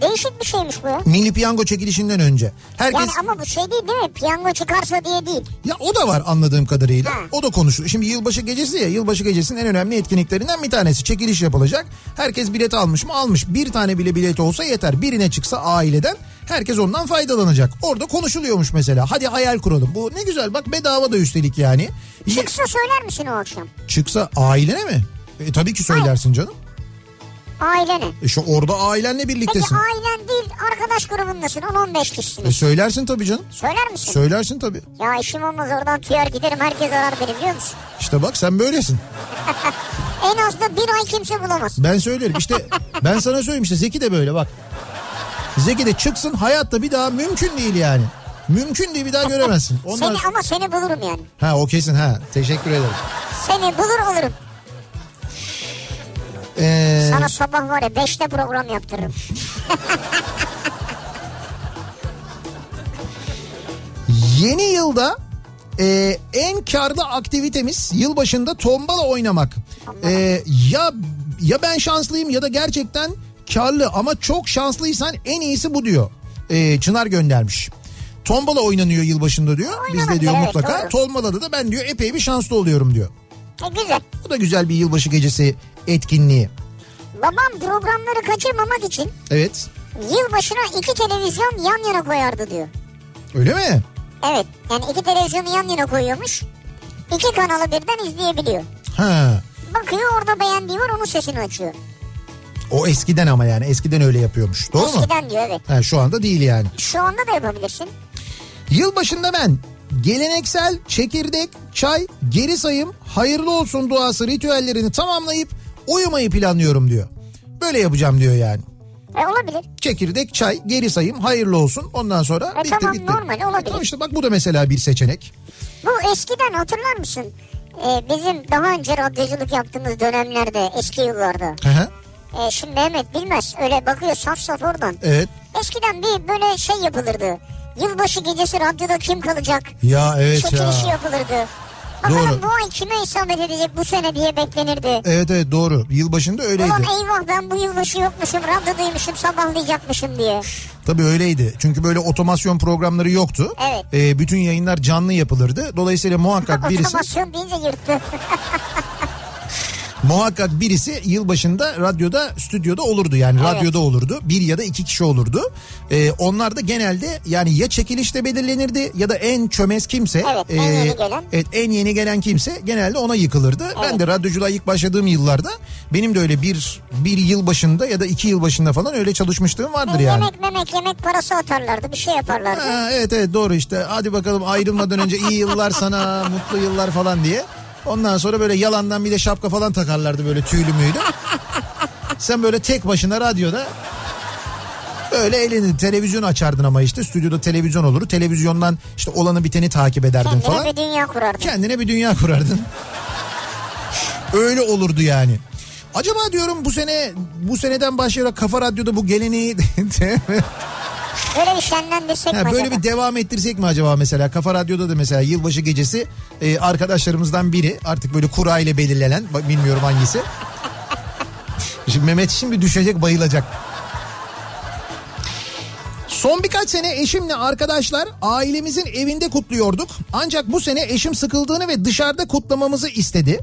Değişik bir şeymiş bu ya. Milli piyango çekilişinden önce. Herkes Yani ama bu şey değil değil mi? Piyango çıkarsa diye değil. ya o da var anladığım kadarıyla. Ha. O da konuşuluyor. Şimdi yılbaşı gecesi ya yılbaşı gecesinin en önemli etkinliklerinden bir tanesi. Çekiliş yapılacak. Herkes bilet almış mı? Almış. Bir tane bile bilet olsa yeter. Birine çıksa aileden herkes ondan faydalanacak. Orada konuşuluyormuş mesela. Hadi hayal kuralım. Bu ne güzel bak bedava da üstelik yani. Çıksa söyler misin o akşam? çıksa ailene mi? E, tabii ki söylersin canım. Ailene. E, şu orada ailenle Peki birliktesin. ailen değil arkadaş grubundasın 10-15 E, kişisiniz. söylersin tabii canım. Söyler misin? Söylersin tabii. ya işim olmaz oradan tüyer giderim herkes arar beni biliyor musun? İşte bak sen böylesin. En az da bir ay kimse bulamaz. Ben söylerim işte ben sana söyleyeyim işte Zeki de böyle bak. Zeki de çıksın hayatta bir daha mümkün değil yani. Mümkün değil bir daha göremezsin. Ondan... Seni ama seni bulurum yani. Ha o kesin ha teşekkür ederim. Seni bulur olurum. Ee, Sana sabah var ya 5'te program yaptırırım. yeni yılda e, en karlı aktivitemiz yılbaşında tombala oynamak. E, ya ya ben şanslıyım ya da gerçekten karlı ama çok şanslıysan en iyisi bu diyor. E, Çınar göndermiş. Tombala oynanıyor yılbaşında diyor. Bizde Oynanabilir, diyor evet, mutlaka. doğru. Tombalada da ben diyor epey bir şanslı oluyorum diyor. E güzel. Bu da güzel bir yılbaşı gecesi etkinliği. Babam programları kaçırmamak için Evet. yılbaşına iki televizyon yan yana koyardı diyor. Öyle mi? Evet yani iki televizyonu yan yana koyuyormuş. İki kanalı birden izleyebiliyor. Ha. Bakıyor orada beğendiği var onun sesini açıyor. O eskiden ama yani eskiden öyle yapıyormuş. Doğru mu? Eskiden diyor evet. Ha, şu anda değil yani. Şu anda da yapabilirsin. Yılbaşında ben geleneksel çekirdek, çay, geri sayım, hayırlı olsun duası ritüellerini tamamlayıp uyumayı planlıyorum diyor. Böyle yapacağım diyor yani. E olabilir. Çekirdek, çay, geri sayım, hayırlı olsun. Ondan sonra E bitti tamam, bitti. normal, olabilir. Tamam işte bak bu da mesela bir seçenek. Bu eskiden hatırlar mısın? Ee, bizim daha önce radyoculuk yaptığımız dönemlerde eski yıllarda. Hı hı. Ee, şimdi Mehmet bilmez öyle bakıyor saf saf oradan. Evet. Eskiden bir böyle şey yapılırdı. Yılbaşı gecesi radyoda kim kalacak? Ya evet Çekilişi ya. yapılırdı. Bakalım Doğru. bu ay kime isabet edecek bu sene diye beklenirdi. Evet evet doğru. Yılbaşında öyleydi. Ulan eyvah ben bu yılbaşı yokmuşum radyodaymışım sabahlayacakmışım diye. Tabii öyleydi. Çünkü böyle otomasyon programları yoktu. Evet. Ee, bütün yayınlar canlı yapılırdı. Dolayısıyla muhakkak birisi Otomasyon deyince yırttı. muhakkak birisi yılbaşında radyoda, stüdyoda olurdu. Yani Evet. radyoda olurdu. Bir ya da iki kişi olurdu. Ee, onlar da genelde yani ya çekilişte belirlenirdi ya da en çömez kimse. Evet, en yeni gelen. Evet en yeni gelen kimse genelde ona yıkılırdı. Ben de radyoculuğa ilk başladığım yıllarda benim de öyle bir bir yıl başında ya da iki yıl başında falan öyle çalışmışlığım vardır E, yani. Yemek memek yemek parası atarlardı bir şey yaparlardı. Ha, evet evet doğru işte hadi bakalım ayrılmadan önce iyi yıllar sana mutlu yıllar falan diye. Ondan sonra böyle yalandan bir de şapka falan takarlardı böyle tüylü müydü. Sen böyle tek başına radyoda Öyle elini televizyon açardın ama işte stüdyoda televizyon olurdu. Televizyondan işte olanı biteni takip ederdin Kendine falan. bir dünya kurardı. Kendine bir dünya kurardın. Öyle olurdu yani. Acaba diyorum bu sene bu seneden başlayarak Kafa Radyo'da bu geleneği Böyle bir şenlendirsek Ha, mi böyle acaba? bir devam ettirsek mi acaba mesela Kafa Radyo'da da mesela yılbaşı gecesi e, arkadaşlarımızdan biri artık böyle kura ile belirlenen bilmiyorum hangisi. Şimdi Mehmet şimdi düşecek bayılacak. Son birkaç sene eşimle arkadaşlar ailemizin evinde kutluyorduk. Ancak bu sene eşim sıkıldığını ve dışarıda kutlamamızı istedi.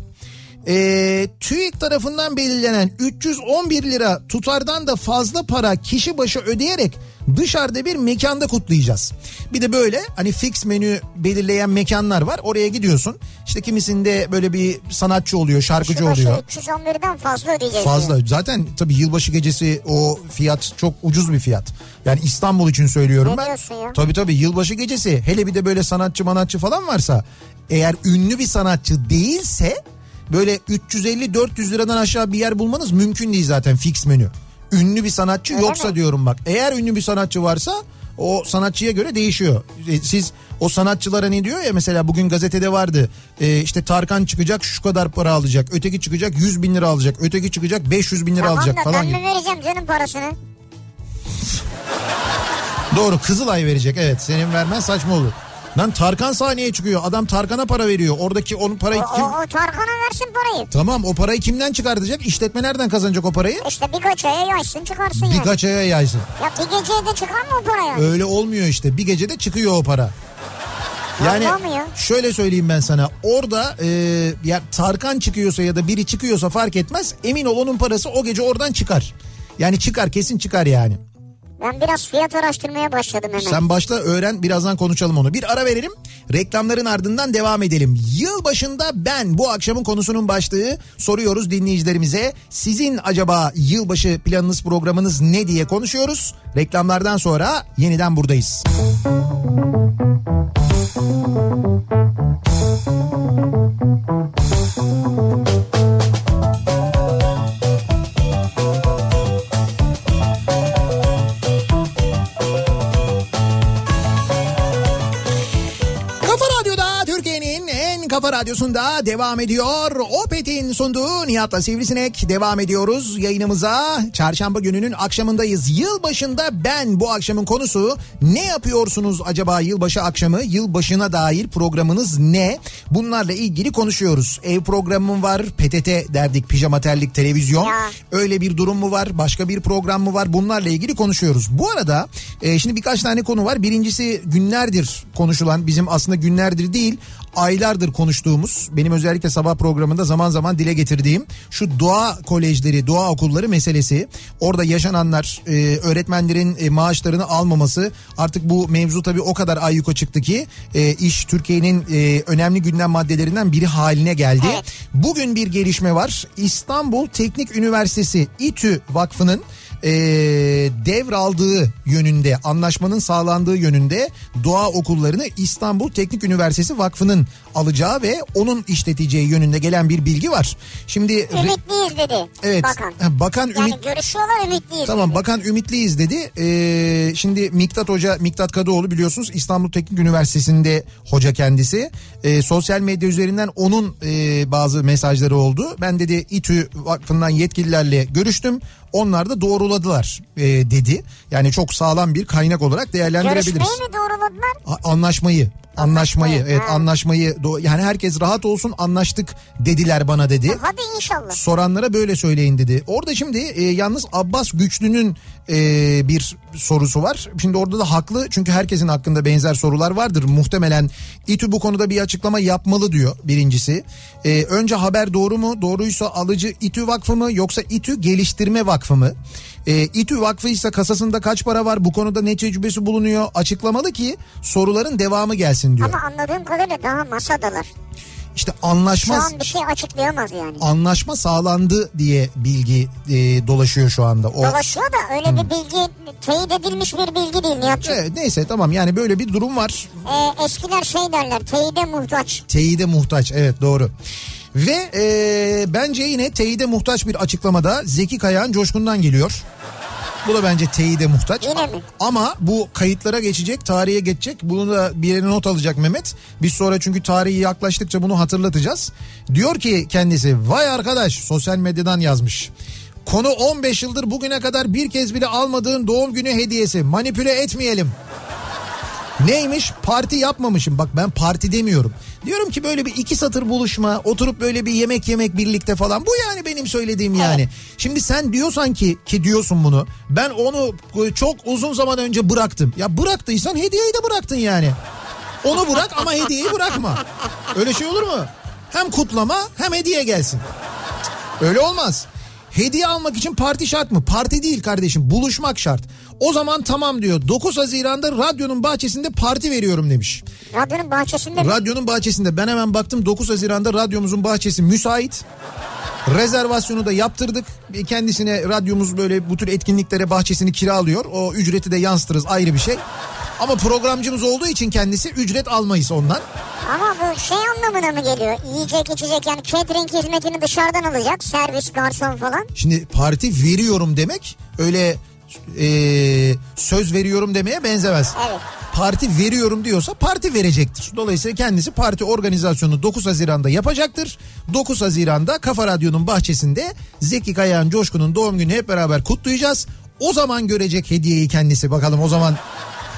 Ee, TÜİK tarafından belirlenen 311 lira tutardan da fazla para kişi başı ödeyerek dışarıda bir mekanda kutlayacağız. Bir de böyle hani fix menü belirleyen mekanlar var. Oraya gidiyorsun. İşte kimisinde böyle bir sanatçı oluyor, şarkıcı Şu oluyor. 311'den fazla ödeyeceğiz. Fazla. Zaten tabii yılbaşı gecesi o fiyat çok ucuz bir fiyat. Yani İstanbul için söylüyorum Ne ben. ya? Tabii tabii yılbaşı gecesi hele bir de böyle sanatçı manatçı falan varsa eğer ünlü bir sanatçı değilse böyle 350-400 liradan aşağı bir yer bulmanız mümkün değil zaten fix menü. Ünlü bir sanatçı Öyle yoksa mi? diyorum bak. Eğer ünlü bir sanatçı varsa o sanatçıya göre değişiyor. E, Siz o sanatçılara ne diyor ya mesela bugün gazetede vardı. E, işte Tarkan çıkacak şu kadar para alacak. Öteki çıkacak 100 bin lira alacak. Öteki çıkacak 500 bin lira Tamam alacak da falan ben gibi. mi vereceğim canım parasını? Doğru Kızılay verecek evet senin vermen saçma olur. Lan Tarkan sahneye çıkıyor adam Tarkan'a para veriyor. Oradaki onun parayı O, kim... o, o Tarkan'a versin parayı. Tamam o parayı kimden çıkartacak? İşletme nereden kazanacak o parayı? İşte birkaç aya yaysın çıkarsın yani. Birkaç aya yaysın. Ya bir geceye de çıkar mı o para yani? Öyle olmuyor işte. Bir gecede çıkıyor o para. Yani şöyle söyleyeyim ben sana. Orada e, ya Tarkan çıkıyorsa ya da biri çıkıyorsa fark etmez. Emin ol onun parası o gece oradan çıkar. Yani çıkar kesin çıkar yani. Ben biraz fiyat araştırmaya başladım hemen. Sen başla öğren birazdan konuşalım onu. Bir ara verelim. Reklamların ardından devam edelim. Yıl başında ben bu akşamın konusunun başlığı soruyoruz dinleyicilerimize. Sizin acaba yılbaşı planınız programınız ne diye konuşuyoruz. Reklamlardan sonra yeniden buradayız. Kafa kafa radyosunda devam ediyor. Opet'in sunduğu Nihat'la Sivrisinek devam ediyoruz yayınımıza. Çarşamba gününün akşamındayız. Yılbaşında ben bu akşamın konusu ne yapıyorsunuz acaba yılbaşı akşamı? Yılbaşına dair programınız ne? Bunlarla ilgili konuşuyoruz. Ev programım var. PTT derdik pijama terlik televizyon. Öyle bir durum mu var? Başka bir program mı var? Bunlarla ilgili konuşuyoruz. Bu arada e, şimdi birkaç tane konu var. Birincisi günlerdir konuşulan bizim aslında günlerdir değil aylardır konuştuğumuz benim özellikle sabah programında zaman zaman dile getirdiğim şu doğa kolejleri, doğa okulları meselesi. Orada yaşananlar, e, öğretmenlerin e, maaşlarını almaması artık bu mevzu tabii o kadar ayyuka çıktı ki e, iş Türkiye'nin e, önemli gündem maddelerinden biri haline geldi. Evet. Bugün bir gelişme var. İstanbul Teknik Üniversitesi İTÜ Vakfı'nın e, devraldığı yönünde anlaşmanın sağlandığı yönünde doğa okullarını İstanbul Teknik Üniversitesi Vakfı'nın alacağı ve onun işleteceği yönünde gelen bir bilgi var. Şimdi Ümitliyiz dedi evet bakan. ha, bakan Yani Ümit görüşüyorlar ümitliyiz Tamam dedi. bakan ümitliyiz dedi. Ee, şimdi Miktat Hoca, Miktat Kadıoğlu biliyorsunuz İstanbul Teknik Üniversitesi'nde hoca kendisi. Ee, sosyal medya üzerinden onun e, bazı mesajları oldu. Ben dedi İTÜ Vakfı'ndan yetkililerle görüştüm. Onlar da doğruladılar e, dedi. Yani çok sağlam bir kaynak olarak değerlendirebiliriz. Görüşmeyi mi doğruladılar? A- anlaşmayı anlaşmayı evet ha. anlaşmayı yani herkes rahat olsun anlaştık dediler bana dedi. Hadi inşallah. Soranlara böyle söyleyin dedi. Orada şimdi e, yalnız Abbas Güçlü'nün e, bir sorusu var. Şimdi orada da haklı çünkü herkesin hakkında benzer sorular vardır. Muhtemelen İTÜ bu konuda bir açıklama yapmalı diyor birincisi. E, önce haber doğru mu? Doğruysa alıcı İTÜ Vakfı mı yoksa İTÜ Geliştirme Vakfı mı? E, İTÜ Vakfı ise kasasında kaç para var? Bu konuda ne tecrübesi bulunuyor? Açıklamalı ki soruların devamı gelsin diyor. Ama anladığım kadarıyla daha masadalar. İşte Şu anlaşma an bir şey açıklayamaz yani. anlaşma sağlandı diye bilgi e, dolaşıyor şu anda. O Dolaşıyor da öyle bir bilgi teyit edilmiş bir bilgi değil Nihat'cığım. Evet, neyse tamam yani böyle bir durum var. Ee, eskiler şey derler teyide muhtaç. Teyide muhtaç evet doğru. Ve e, bence yine teyide muhtaç bir açıklamada Zeki Kayağan Coşkun'dan geliyor. Bu da bence teyide muhtaç. Yine mi? Ama bu kayıtlara geçecek, tarihe geçecek. Bunu da bir yere not alacak Mehmet. Biz sonra çünkü tarihi yaklaştıkça bunu hatırlatacağız. Diyor ki kendisi vay arkadaş sosyal medyadan yazmış. Konu 15 yıldır bugüne kadar bir kez bile almadığın doğum günü hediyesi. Manipüle etmeyelim. Neymiş? Parti yapmamışım. Bak ben parti demiyorum. Diyorum ki böyle bir iki satır buluşma, oturup böyle bir yemek yemek birlikte falan. Bu yani benim söylediğim yani. Şimdi sen diyorsan ki ki diyorsun bunu. Ben onu çok uzun zaman önce bıraktım. Ya bıraktıysan hediyeyi de bıraktın yani. Onu bırak ama hediyeyi bırakma. Öyle şey olur mu? Hem kutlama hem hediye gelsin. Öyle olmaz. Hediye almak için parti şart mı? Parti değil kardeşim buluşmak şart. O zaman tamam diyor 9 Haziran'da radyonun bahçesinde parti veriyorum demiş. Radyonun bahçesinde mi? Radyonun bahçesinde ben hemen baktım 9 Haziran'da radyomuzun bahçesi müsait. Rezervasyonu da yaptırdık. Kendisine radyomuz böyle bu tür etkinliklere bahçesini kiralıyor. O ücreti de yansıtırız ayrı bir şey. Ama programcımız olduğu için kendisi ücret almayız ondan. Ama bu şey anlamına mı geliyor? Yiyecek içecek yani catering hizmetini dışarıdan alacak. Servis, garson falan. Şimdi parti veriyorum demek öyle e, söz veriyorum demeye benzemez. Evet. Parti veriyorum diyorsa parti verecektir. Dolayısıyla kendisi parti organizasyonu 9 Haziran'da yapacaktır. 9 Haziran'da Kafa Radyo'nun bahçesinde Zeki Kayağan Coşkun'un doğum günü hep beraber kutlayacağız. O zaman görecek hediyeyi kendisi bakalım o zaman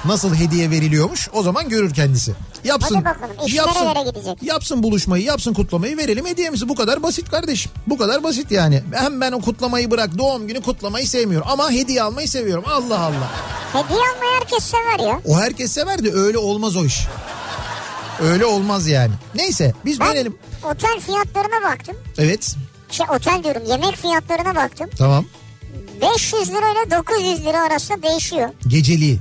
nasıl hediye veriliyormuş o zaman görür kendisi. Yapsın. Hadi bakalım, iş yapsın, nerelere gidecek? Yapsın buluşmayı yapsın kutlamayı verelim hediyemizi bu kadar basit kardeşim. Bu kadar basit yani. Hem ben o kutlamayı bırak doğum günü kutlamayı sevmiyorum ama hediye almayı seviyorum Allah Allah. Hediye almayı herkes sever ya. O herkes sever de öyle olmaz o iş. Öyle olmaz yani. Neyse biz Ben dönelim. otel fiyatlarına baktım. Evet Şey otel diyorum yemek fiyatlarına baktım. tamam. 500 lira ile 900 lira arasında değişiyor. Geceliği.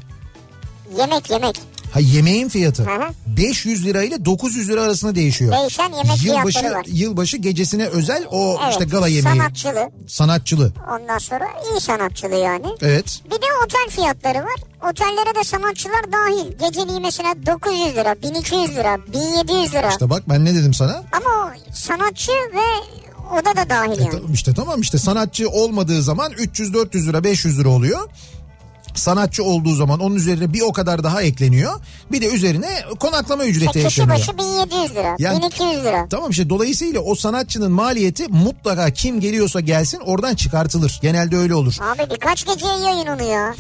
Yemek yemek. Ha yemeğin fiyatı. Hı hı. 500 lira ile 900 lira arasında değişiyor. Değişen yemek yılbaşı, fiyatları var. Yılbaşı gecesine özel o Evet. işte gala yemeği. Sanatçılı. Sanatçılı. Ondan sonra iyi sanatçılı yani. Evet. Bir de otel fiyatları var. Otellere de sanatçılar dahil. Geceliği mesela 900 lira, 1200 lira, 1700 lira. İşte bak ben ne dedim sana? Ama o sanatçı ve oda da dahil E, yani. işte tamam işte sanatçı olmadığı zaman 300-400 lira 500 lira oluyor. Sanatçı olduğu zaman onun üzerine bir o kadar daha ekleniyor. Bir de üzerine konaklama ücreti Kişi ekleniyor. başı 1700 lira, Yani- 1200 lira. Tamam işte dolayısıyla o sanatçının maliyeti mutlaka kim geliyorsa gelsin oradan çıkartılır. Genelde öyle olur. Abi birkaç geceye yayın onu ya.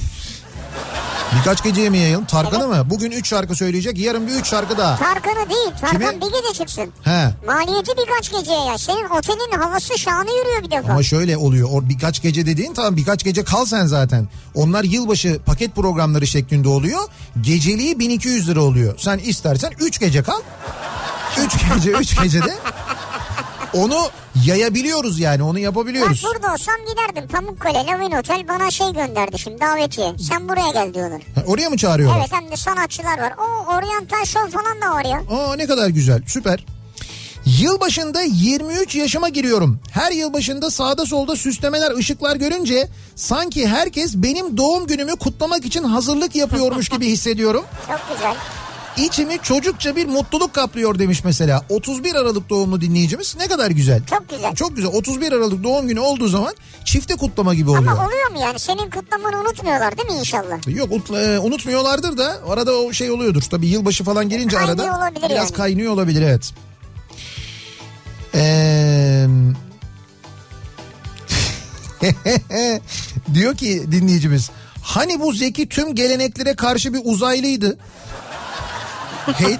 Birkaç geceye mi yayalım? Tarkan'ı mı? Bugün 3 şarkı söyleyecek yarın bir 3 şarkı daha. Tarkan'ı değil. Tarkan Kimi? bir gece çıksın. He. Maliyeti birkaç geceye ya. Senin otelin havası şanı yürüyor bir defa. Ama şöyle oluyor. O birkaç gece dediğin tamam birkaç gece kal sen zaten. Onlar yılbaşı paket programları şeklinde oluyor. Geceliği 1200 lira oluyor. Sen istersen 3 gece kal. 3 gece 3 gecede onu yayabiliyoruz yani onu Ben yapabiliyoruz. burada olsam giderdim. Pamukkale Lavin Otel bana şey gönderdi şimdi davetiye. Sen buraya gel diyorlar. Ha, Oraya mı çağırıyorlar? Evet hem de sanatçılar var. O oryantal show falan da var ya. Aa ne kadar güzel süper. Yılbaşında 23 yaşıma giriyorum. Her yılbaşında sağda solda süslemeler, ışıklar görünce sanki herkes benim doğum günümü kutlamak için hazırlık yapıyormuş gibi hissediyorum. Çok güzel. İçimi çocukça bir mutluluk kaplıyor demiş mesela. 31 Aralık doğumlu dinleyicimiz ne kadar güzel. Çok güzel. Çok güzel. 31 Aralık doğum günü olduğu zaman çifte kutlama gibi oluyor. Ama oluyor mu yani? Senin kutlamanı unutmuyorlar değil mi inşallah? Yok e, unutmuyorlardır da arada o şey oluyordur. Tabii yılbaşı falan gelince Kaynıyor arada biraz yani. kaynıyor olabilir evet. Ee, diyor ki dinleyicimiz hani bu Zeki tüm geleneklere karşı bir uzaylıydı. He-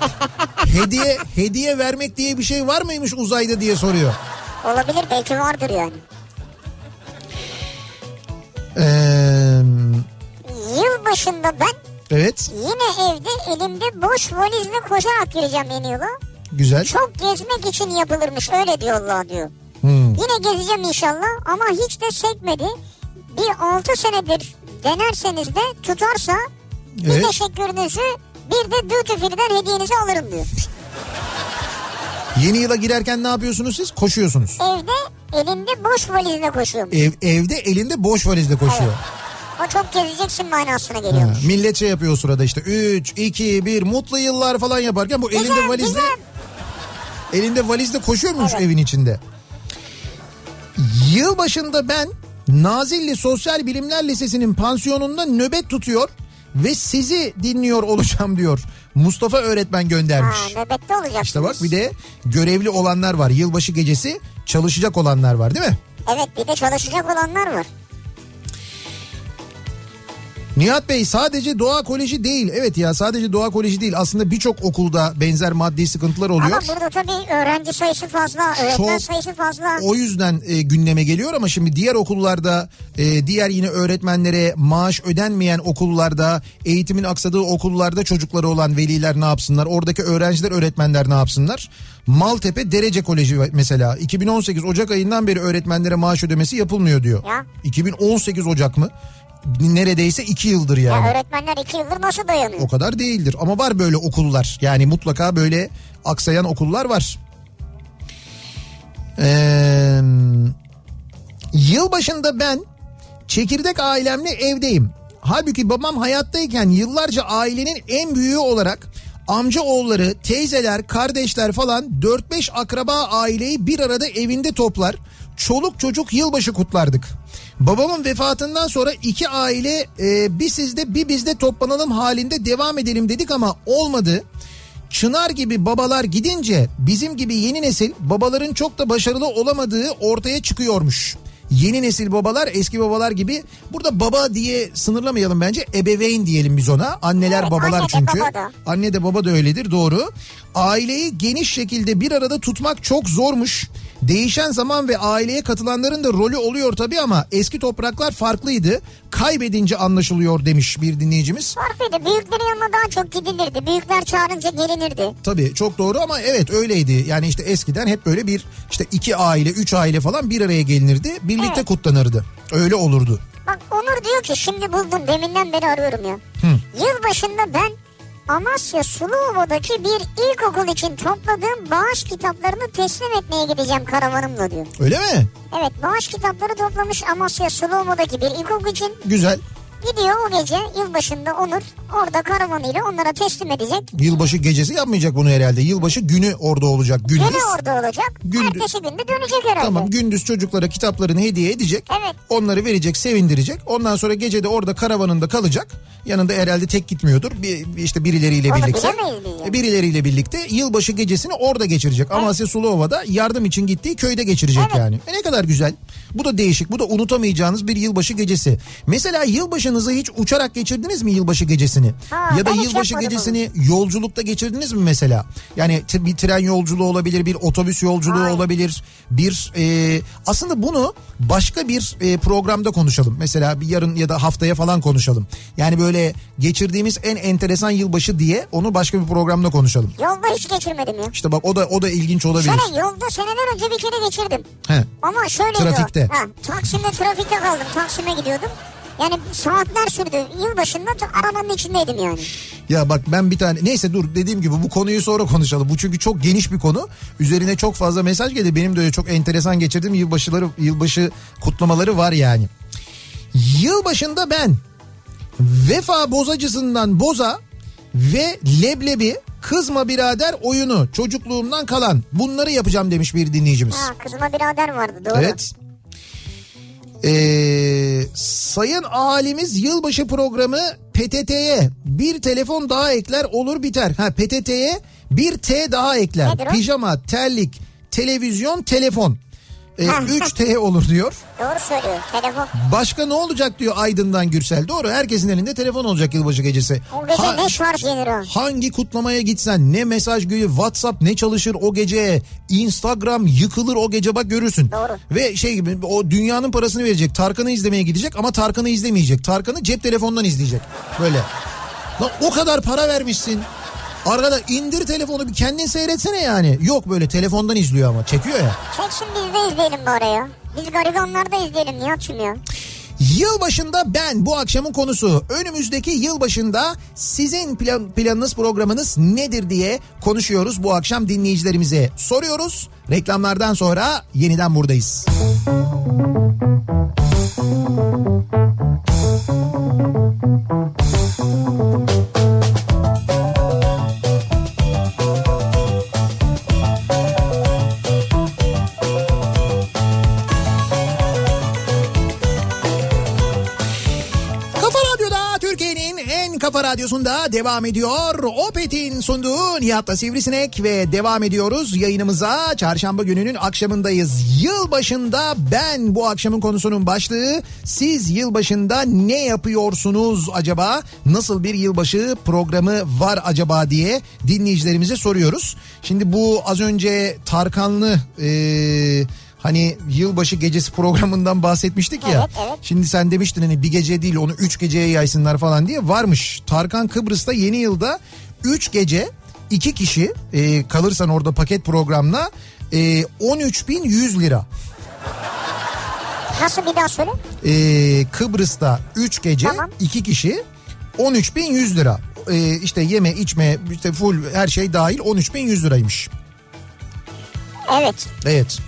hediye hediye vermek diye bir şey var mıymış uzayda diye soruyor. Olabilir belki vardır yani. Ee, Yılbaşında ben evet yine evde elimde boş valizle koşarak gireceğim yeni yıla. güzel. Çok gezmek için yapılırmış öyle diyor Allah diyor. Hmm. Yine gezeceğim inşallah ama hiç de sekmedi. Bir 6 senedir denerseniz de tutarsa bir Evet. teşekkürünüzü bir de duty free'den hediyenizi alırım diyor. Yeni yıla girerken ne yapıyorsunuz siz? Koşuyorsunuz. Evde elinde boş valizle koşuyorum. Ev, evde elinde boş valizle koşuyor. O çok gezeceksin manasına Ha, geliyormuş. millet şey yapıyor o sırada işte 3, 2, 1 mutlu yıllar falan yaparken bu elinde Güzel, valizle güzel. elinde valizle koşuyormuş Evet. evin içinde. Yılbaşında ben Nazilli Sosyal Bilimler Lisesi'nin pansiyonunda nöbet tutuyor ve sizi dinliyor olacağım diyor. Mustafa öğretmen göndermiş. Ha, nöbette olacaksınız. İşte bak bir de görevli olanlar var. Yılbaşı gecesi çalışacak olanlar var değil mi? Evet bir de çalışacak olanlar var. Nihat Bey sadece Doğa Koleji değil. Evet ya sadece Doğa Koleji değil. Aslında birçok okulda benzer maddi sıkıntılar oluyor. Ama burada tabii öğrenci sayısı fazla, öğretmen Çok- sayısı fazla. O yüzden e, gündeme geliyor ama şimdi diğer okullarda e, diğer yine öğretmenlere maaş ödenmeyen okullarda eğitimin aksadığı okullarda çocukları olan veliler ne yapsınlar? Oradaki öğrenciler öğretmenler ne yapsınlar? Maltepe Derece Koleji mesela 2018 Ocak ayından beri öğretmenlere maaş ödemesi yapılmıyor diyor. Ya. 2018 Ocak mı? Neredeyse iki yıldır Ya yani. öğretmenler iki yıldır nasıl dayanıyor? O kadar değildir ama var böyle okullar. Yani mutlaka böyle aksayan okullar var. Ee, yılbaşında ben çekirdek ailemle evdeyim. Halbuki babam hayattayken yıllarca ailenin en büyüğü olarak amca oğulları, teyzeler, kardeşler falan 4-5 akraba aileyi bir arada evinde toplar. Çoluk çocuk yılbaşı kutlardık. Babamın vefatından sonra iki aile e, bir sizde bir bizde toplanalım halinde devam edelim dedik ama olmadı. Çınar gibi babalar gidince bizim gibi yeni nesil babaların çok da başarılı olamadığı ortaya çıkıyormuş. Yeni nesil babalar eski babalar gibi burada baba diye sınırlamayalım bence ebeveyn diyelim biz ona. Anneler Evet, babalar anne çünkü. baba da. Anne de baba da öyledir doğru. Aileyi geniş şekilde bir arada tutmak çok zormuş. Değişen zaman ve aileye katılanların da rolü oluyor tabii ama eski topraklar farklıydı. Kaybedince anlaşılıyor demiş bir dinleyicimiz. Farklıydı. Büyüklerin yanına daha çok gidilirdi. Büyükler çağırınca gelinirdi. Tabii çok doğru ama evet öyleydi. Yani işte eskiden hep böyle bir işte iki aile, üç aile falan bir araya gelinirdi. Birlikte Evet. kutlanırdı. Öyle olurdu. Bak Onur diyor ki şimdi buldum deminden beri arıyorum ya. Yılbaşında ben Amasya Suluova'daki bir ilkokul için topladığım bağış kitaplarını teslim etmeye gideceğim karavanımla diyor. Öyle mi? Evet bağış kitapları toplamış Amasya Suluova'daki bir ilkokul için. Güzel. Gidiyor o gece yılbaşında Onur orada karavanıyla onlara teslim edecek. Yılbaşı gecesi yapmayacak bunu herhalde. Yılbaşı günü orada olacak. Gündüz. Gene orada olacak. Gündüz. Ertesi günde dönecek herhalde. Tamam gündüz çocuklara kitaplarını hediye edecek. Evet. Onları verecek, sevindirecek. Ondan sonra gece de orada karavanında kalacak. Yanında herhalde tek gitmiyordur. Bir, işte birileriyle Onu birlikte. bilemeyiz biz ya. E, Birileriyle birlikte yılbaşı gecesini orada geçirecek. Amasya Sulova'da yardım için gittiği köyde geçirecek Evet. yani. E ne kadar güzel. Bu da değişik. Bu da unutamayacağınız bir yılbaşı gecesi. Mesela yılbaşınızı hiç uçarak geçirdiniz mi yılbaşı gecesini? Ha, ya da yılbaşı gecesini yolculukta geçirdiniz mi mesela? Yani bir tren yolculuğu olabilir, bir otobüs yolculuğu Hayır. olabilir. Bir e, aslında bunu başka bir e, programda konuşalım. Mesela bir yarın ya da haftaya falan konuşalım. Yani böyle geçirdiğimiz en enteresan yılbaşı diye onu başka bir programda konuşalım. Yolda hiç geçirmedim ya. İşte bak o da o da ilginç olabilir. Şöyle yolda seneler önce bir kere geçirdim. He. Ama şöyleydi Trafikte. Ha, Taksim'de trafikte kaldım. Taksim'e gidiyordum. Yani saatler sürdü. Yılbaşında da arabanın içindeydim yani. Ya bak ben bir tane neyse dur dediğim gibi bu konuyu sonra konuşalım. Bu çünkü çok geniş bir konu. Üzerine çok fazla mesaj geldi. Benim de öyle çok enteresan geçirdiğim yılbaşıları yılbaşı kutlamaları var yani. Yılbaşında ben Vefa bozacısından boza ve leblebi kızma birader oyunu çocukluğumdan kalan bunları yapacağım demiş bir dinleyicimiz. Ha, kızıma birader vardı doğru. Evet. Ee, sayın ahalimiz yılbaşı programı PTT'ye bir telefon daha ekler olur biter. Ha PTT'ye bir T daha ekler. Nedir o? Pijama, terlik, televizyon, telefon. Ha. 3T olur diyor. Doğru söylüyor. Telefon. Başka ne olacak diyor Aydın'dan Gürsel. Doğru herkesin elinde telefon olacak yılbaşı gecesi. O gece Ha- ne şarj yenir o? Hangi kutlamaya gitsen ne mesaj gülü WhatsApp ne çalışır o gece Instagram yıkılır o gece bak görürsün. Doğru. Ve şey gibi o dünyanın parasını verecek Tarkan'ı izlemeye gidecek ama Tarkan'ı izlemeyecek. Tarkan'ı cep telefonundan izleyecek böyle. Lan o kadar para vermişsin. Arkada indir telefonu bir kendin seyretsene yani. Yok böyle telefondan izliyor ama çekiyor ya. Çeksin biz de izleyelim bari ya. Biz garibanlar da izleyelim Nihat'cığım ya. Yılbaşında ben bu akşamın konusu. Önümüzdeki yılbaşında sizin plan, planınız programınız nedir diye konuşuyoruz bu akşam dinleyicilerimize. Soruyoruz. Reklamlardan sonra yeniden buradayız. Kafa Kafa Radyosu'nda devam ediyor. Opet'in sunduğu Nihat'la Sivrisinek ve devam ediyoruz yayınımıza. Çarşamba gününün akşamındayız. Yılbaşında ben bu akşamın konusunun başlığı. Siz yılbaşında ne yapıyorsunuz acaba? Nasıl bir yılbaşı programı var acaba diye dinleyicilerimize soruyoruz. Şimdi bu az önce Tarkanlı... Ee, Hani yılbaşı gecesi programından bahsetmiştik ya. Evet, evet. Şimdi sen demiştin hani bir gece değil onu üç geceye yaysınlar falan diye varmış. Tarkan Kıbrıs'ta yeni yılda üç gece iki kişi e, kalırsan orada paket programla e, 13.100 lira. Nasıl bir daha söyle? E, Kıbrıs'ta 3 gece Tamam. 2 kişi 13.100 lira. E, işte yeme içme işte full her şey dahil 13.100 liraymış. Evet. Evet.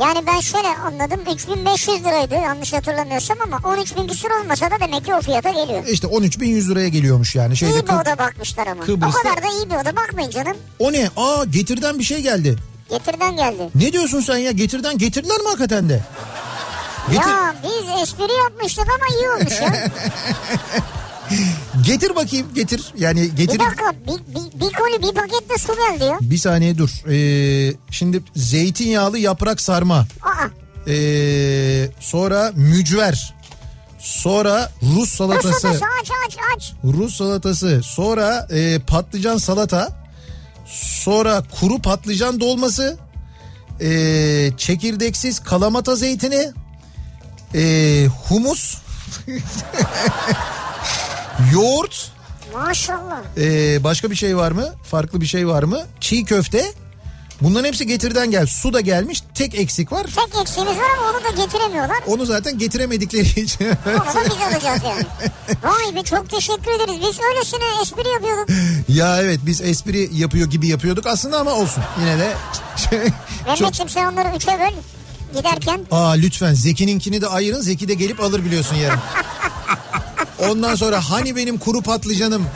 Yani ben şöyle anladım 3500 liraydı yanlış hatırlamıyorsam ama 13 bin küsur olmasa da demek ki o fiyata geliyor. İşte 13.100 liraya geliyormuş yani. Şeyde iyi bir oda bakmışlar ama. Kıbrıs'ta- O kadar da iyi bir oda bakmayın canım. O ne? Aa getirden bir şey geldi. Getirden geldi. Ne diyorsun sen ya? Getirden getirdiler mi hakikaten de? Getir, Ya biz espri yapmıştık ama iyi olmuş ya. getir bakayım getir. Yani bir getir. dakika bir, bir, bir koli bir paket de su geldi ya. Bir saniye dur. Ee, şimdi zeytinyağlı yaprak sarma. Aa Ee, sonra mücver. Sonra Rus Rus salatası. salatası aç aç aç. Rus salatası. Sonra e, patlıcan salata. Sonra kuru patlıcan dolması. E, çekirdeksiz kalamata zeytini. E, humus. Yoğurt. Maşallah. E, başka bir şey var mı? Farklı bir şey var mı? Çiğ köfte. Bunların hepsi getirden gel. Su da gelmiş. Tek eksik var. Tek eksiğimiz var ama onu da getiremiyorlar. Onu zaten getiremedikleri için. Onu da biz alacağız yani. Vay be çok teşekkür ederiz. Biz öylesine espri yapıyorduk. ya evet biz espri yapıyor gibi yapıyorduk aslında ama olsun. Yine de. Mehmetciğim sen onları üçe böl. Giderken Aa lütfen Zeki'ninkini de ayırın. Zeki de gelip alır biliyorsun yarın. Ondan sonra hani benim kuru patlıcanım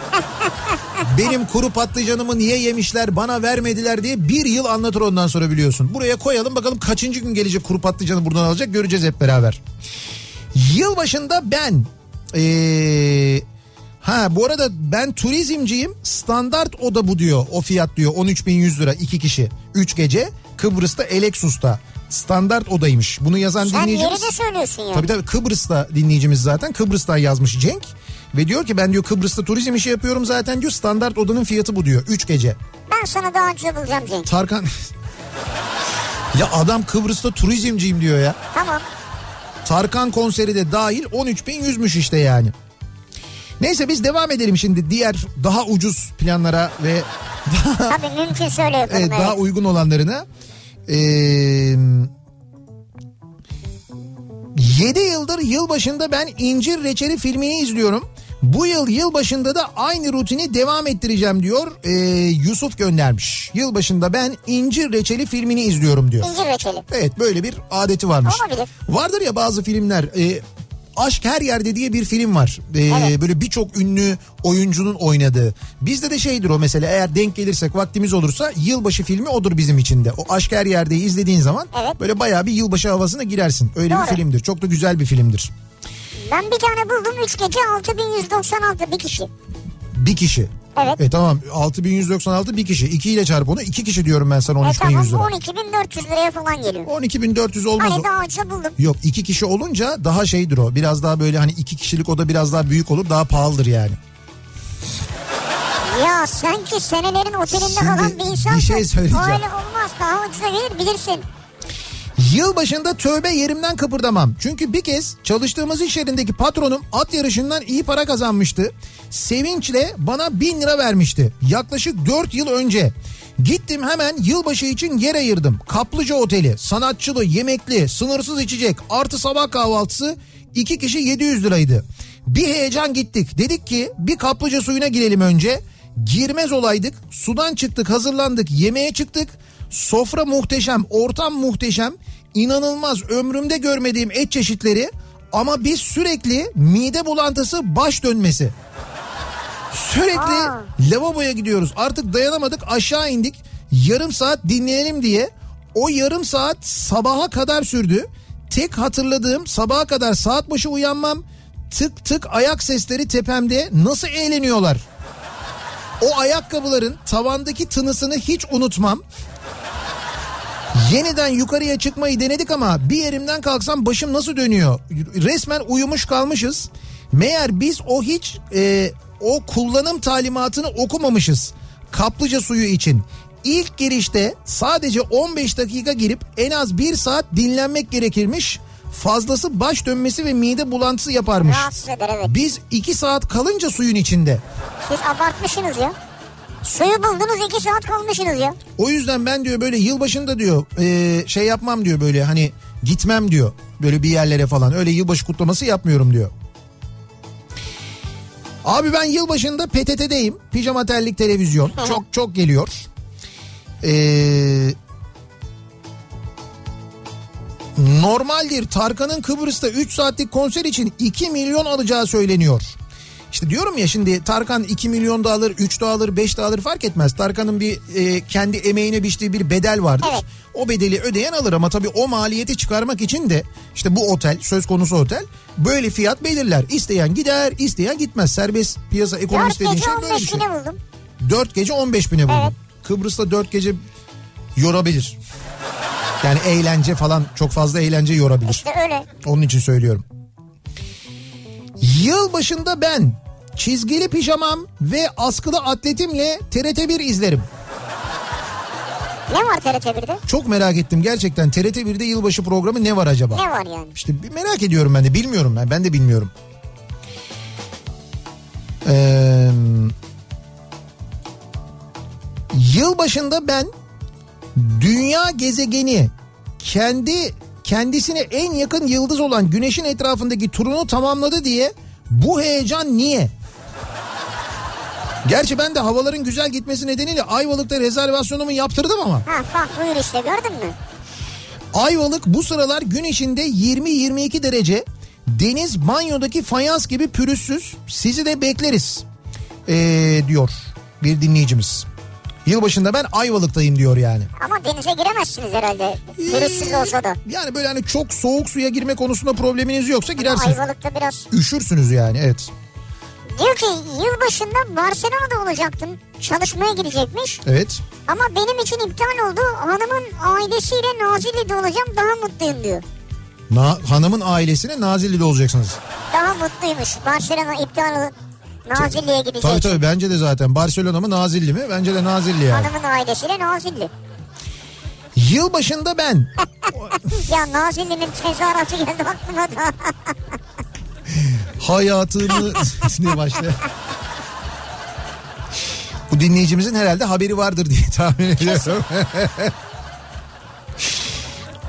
benim kuru patlıcanımı niye yemişler bana vermediler diye bir yıl anlatır ondan sonra biliyorsun. Buraya koyalım bakalım kaçıncı gün gelecek kuru patlıcanı buradan alacak göreceğiz hep beraber. Yılbaşında ben ee, ha bu arada ben turizmciyim standart oda bu diyor o fiyat diyor 13.100 lira iki kişi 3 gece Kıbrıs'ta Elexus'ta standart odaymış. Bunu yazan sen dinleyicimiz. yeri de söylüyorsun yani. Tabii tabii Kıbrıs'ta dinleyicimiz zaten Kıbrıs'tan yazmış Cenk. Ve diyor ki ben diyor Kıbrıs'ta turizm işi yapıyorum zaten diyor standart odanın fiyatı bu diyor 3 gece. Ben sana daha önce bulacağım Cenk. Tarkan ya adam Kıbrıs'ta turizmciyim diyor ya. Tamam. Tarkan konseri de dahil 13.100'müş işte yani. Neyse biz devam edelim şimdi diğer daha ucuz planlara ve Tabii mümkünse öyle yapalım. evet, evet. daha uygun olanlarına. Ee, 7 yıldır yılbaşında ben İncir Reçeli filmini izliyorum. Bu yıl yılbaşında da aynı rutini devam ettireceğim diyor ee, Yusuf göndermiş. Yılbaşında ben İncir Reçeli filmini izliyorum diyor. İncir reçeli. Evet böyle bir adeti varmış. Olabilir. Vardır ya bazı filmler e, Aşk Her Yerde diye bir film var. E, Evet. Böyle birçok ünlü oyuncunun oynadığı. Bizde de şeydir o mesela eğer denk gelirsek vaktimiz olursa yılbaşı filmi odur bizim için de. O Aşk Her Yerde'yi izlediğin zaman Evet. böyle bayağı bir yılbaşı havasına girersin. Öyle Doğru. bir filmdir. Çok da güzel bir filmdir. Ben bir tane buldum 3 gece 6196 bir kişi. Bir kişi. Evet. E tamam 6196 bir kişi. 2 ile çarp onu. 2 kişi diyorum ben sana E 13.100 tamam lira. 12400 liraya falan geliyor. 12.400 olmaz. Hani daha önce buldum. Yok iki kişi olunca daha şeydir o. Biraz daha böyle hani iki kişilik oda biraz daha büyük olur daha pahalıdır yani. Ya sanki senelerin otelinde Şimdi kalan bir insansın. bir şey söyleyeceğim. Öyle olmaz daha ucuza gelir bilirsin. Yılbaşında tövbe yerimden kıpırdamam. Çünkü bir kez çalıştığımız iş yerindeki patronum at yarışından iyi para kazanmıştı. Sevinçle bana bin lira vermişti. Yaklaşık 4 yıl önce. Gittim hemen yılbaşı için yer ayırdım. Kaplıca oteli, sanatçılı, yemekli, sınırsız içecek, artı sabah kahvaltısı 2 kişi 700 liraydı. Bir heyecan gittik. Dedik ki bir kaplıca suyuna girelim önce. Girmez olaydık. Sudan çıktık, hazırlandık, yemeğe çıktık. Sofra muhteşem, ortam muhteşem. İnanılmaz ömrümde görmediğim et çeşitleri ama biz sürekli mide bulantısı, baş dönmesi. Sürekli Aa. lavaboya gidiyoruz. Artık dayanamadık aşağı indik. Yarım saat dinleyelim diye. O yarım saat sabaha kadar sürdü. Tek hatırladığım sabaha kadar saat başı uyanmam. tık tık ayak sesleri tepemde nasıl eğleniyorlar. O ayakkabıların tavandaki tınısını hiç unutmam. Yeniden yukarıya çıkmayı denedik ama bir yerimden kalksam başım nasıl dönüyor? Resmen uyumuş kalmışız. Meğer biz o hiç e, o kullanım talimatını okumamışız. Kaplıca suyu için. İlk girişte sadece 15 dakika girip en az 1 saat dinlenmek gerekirmiş. Fazlası baş dönmesi ve mide bulantısı yaparmış. Rahatsız eder evet. Biz 2 saat kalınca suyun içinde. Siz abartmışsınız ya. Suyu buldunuz iki saat kalmışsınız ya. O yüzden ben diyor böyle yılbaşında diyor e, şey yapmam diyor böyle hani gitmem diyor. Böyle bir yerlere falan öyle yılbaşı kutlaması yapmıyorum diyor. Abi ben yılbaşında PTT'deyim. Pijama terlik televizyon. Çok çok geliyor. Ee, normaldir Tarkan'ın Kıbrıs'ta 3 saatlik konser için 2 milyon alacağı söyleniyor. İşte diyorum ya şimdi Tarkan 2 milyon da alır, 3 de alır, 5 de alır fark etmez. Tarkan'ın bir e, kendi emeğine biçtiği bir bedel vardır. Evet. O bedeli ödeyen alır ama tabii o maliyeti çıkarmak için de işte bu otel, söz konusu otel böyle fiyat belirler. İsteyen gider, isteyen gitmez. Serbest piyasa ekonomisi 4 dediğin gece şey böyle bir 15 şey. bine buldum. 4 gece 15 bine buldum. Evet. Kıbrıs'ta 4 gece yorabilir. Yani eğlence falan çok fazla eğlence yorabilir. İşte öyle. Onun için söylüyorum. Yıl başında ben çizgili pijamam ve askılı atletimle TRT1 izlerim. Ne var TRT 1'de? Çok merak ettim gerçekten TRT 1'de yılbaşı programı ne var acaba? Ne var yani? İşte bir merak ediyorum ben de bilmiyorum ben ben de bilmiyorum. Ee, yılbaşında ben dünya gezegeni kendi kendisine en yakın yıldız olan güneşin etrafındaki turunu tamamladı diye bu heyecan niye? Gerçi ben de havaların güzel gitmesi nedeniyle Ayvalık'ta rezervasyonumu yaptırdım ama. Ha bak buyur işte gördün mü? Ayvalık bu sıralar gün içinde 20-22 derece. Deniz banyodaki fayans gibi pürüzsüz. Sizi de bekleriz ee, diyor bir dinleyicimiz. Yılbaşında ben Ayvalık'tayım diyor yani. Ama denize giremezsiniz herhalde. Pürüzsüz olsa da. Yani böyle hani çok soğuk suya girme konusunda probleminiz yoksa girersiniz. Ayvalık'ta biraz. Üşürsünüz yani evet. Diyor ki yılbaşında Barcelona'da olacaktım. Çalışmaya gidecekmiş. Evet. Ama benim için iptal oldu. Hanımın ailesiyle Nazilli'de olacağım. Daha mutluyum diyor. Na- hanımın ailesine Nazilli'de olacaksınız. Daha mutluymuş. Barcelona iptal Nazilli'ye gidecek. Tabii tabii bence de zaten Barcelona mı Nazilli mi? Bence de Nazilli yani. Hanımın ailesiyle Nazilli. Yılbaşında ben Ya Nazilli'nin tezahüratı geldi aklıma da. hayatımı diye başlıyor. Bu dinleyicimizin herhalde haberi vardır diye tahmin ediyorum.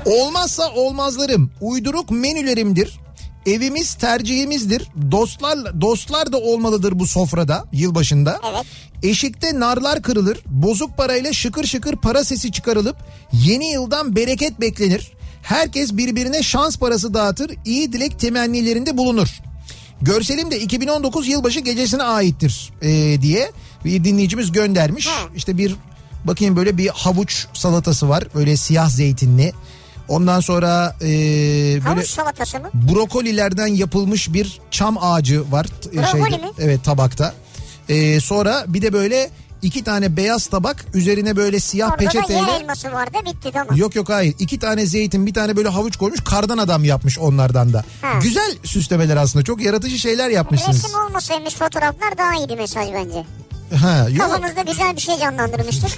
Olmazsa olmazlarım, uyduruk menülerimdir. Evimiz tercihimizdir. Dostlar dostlar da olmalıdır bu sofrada yılbaşında. Evet. Eşikte narlar kırılır. Bozuk parayla şıkır şıkır para sesi çıkarılıp yeni yıldan bereket beklenir. Herkes birbirine şans parası dağıtır. iyi dilek temennilerinde bulunur. Görselim de 2019 yılbaşı gecesine aittir ee, diye bir dinleyicimiz göndermiş. İşte bir bakayım böyle bir havuç salatası var. Böyle siyah zeytinli. Ondan sonra ee, böyle Havuç salatası mı? brokolilerden yapılmış bir çam ağacı var. t- Brokoli mi? Evet tabakta. Ee, sonra bir de böyle iki tane beyaz tabak üzerine böyle siyah Orada da peçeteyle. yer elması vardı bitti tamam. Yok yok hayır. iki tane zeytin bir tane böyle havuç koymuş kardan adam yapmış onlardan da. Ha. Güzel süslemeler aslında çok yaratıcı şeyler yapmışsınız. Resim olmasaymış fotoğraflar daha iyiydi mesaj bence. Ha, yok. Kafamızda güzel bir şey canlandırmıştık.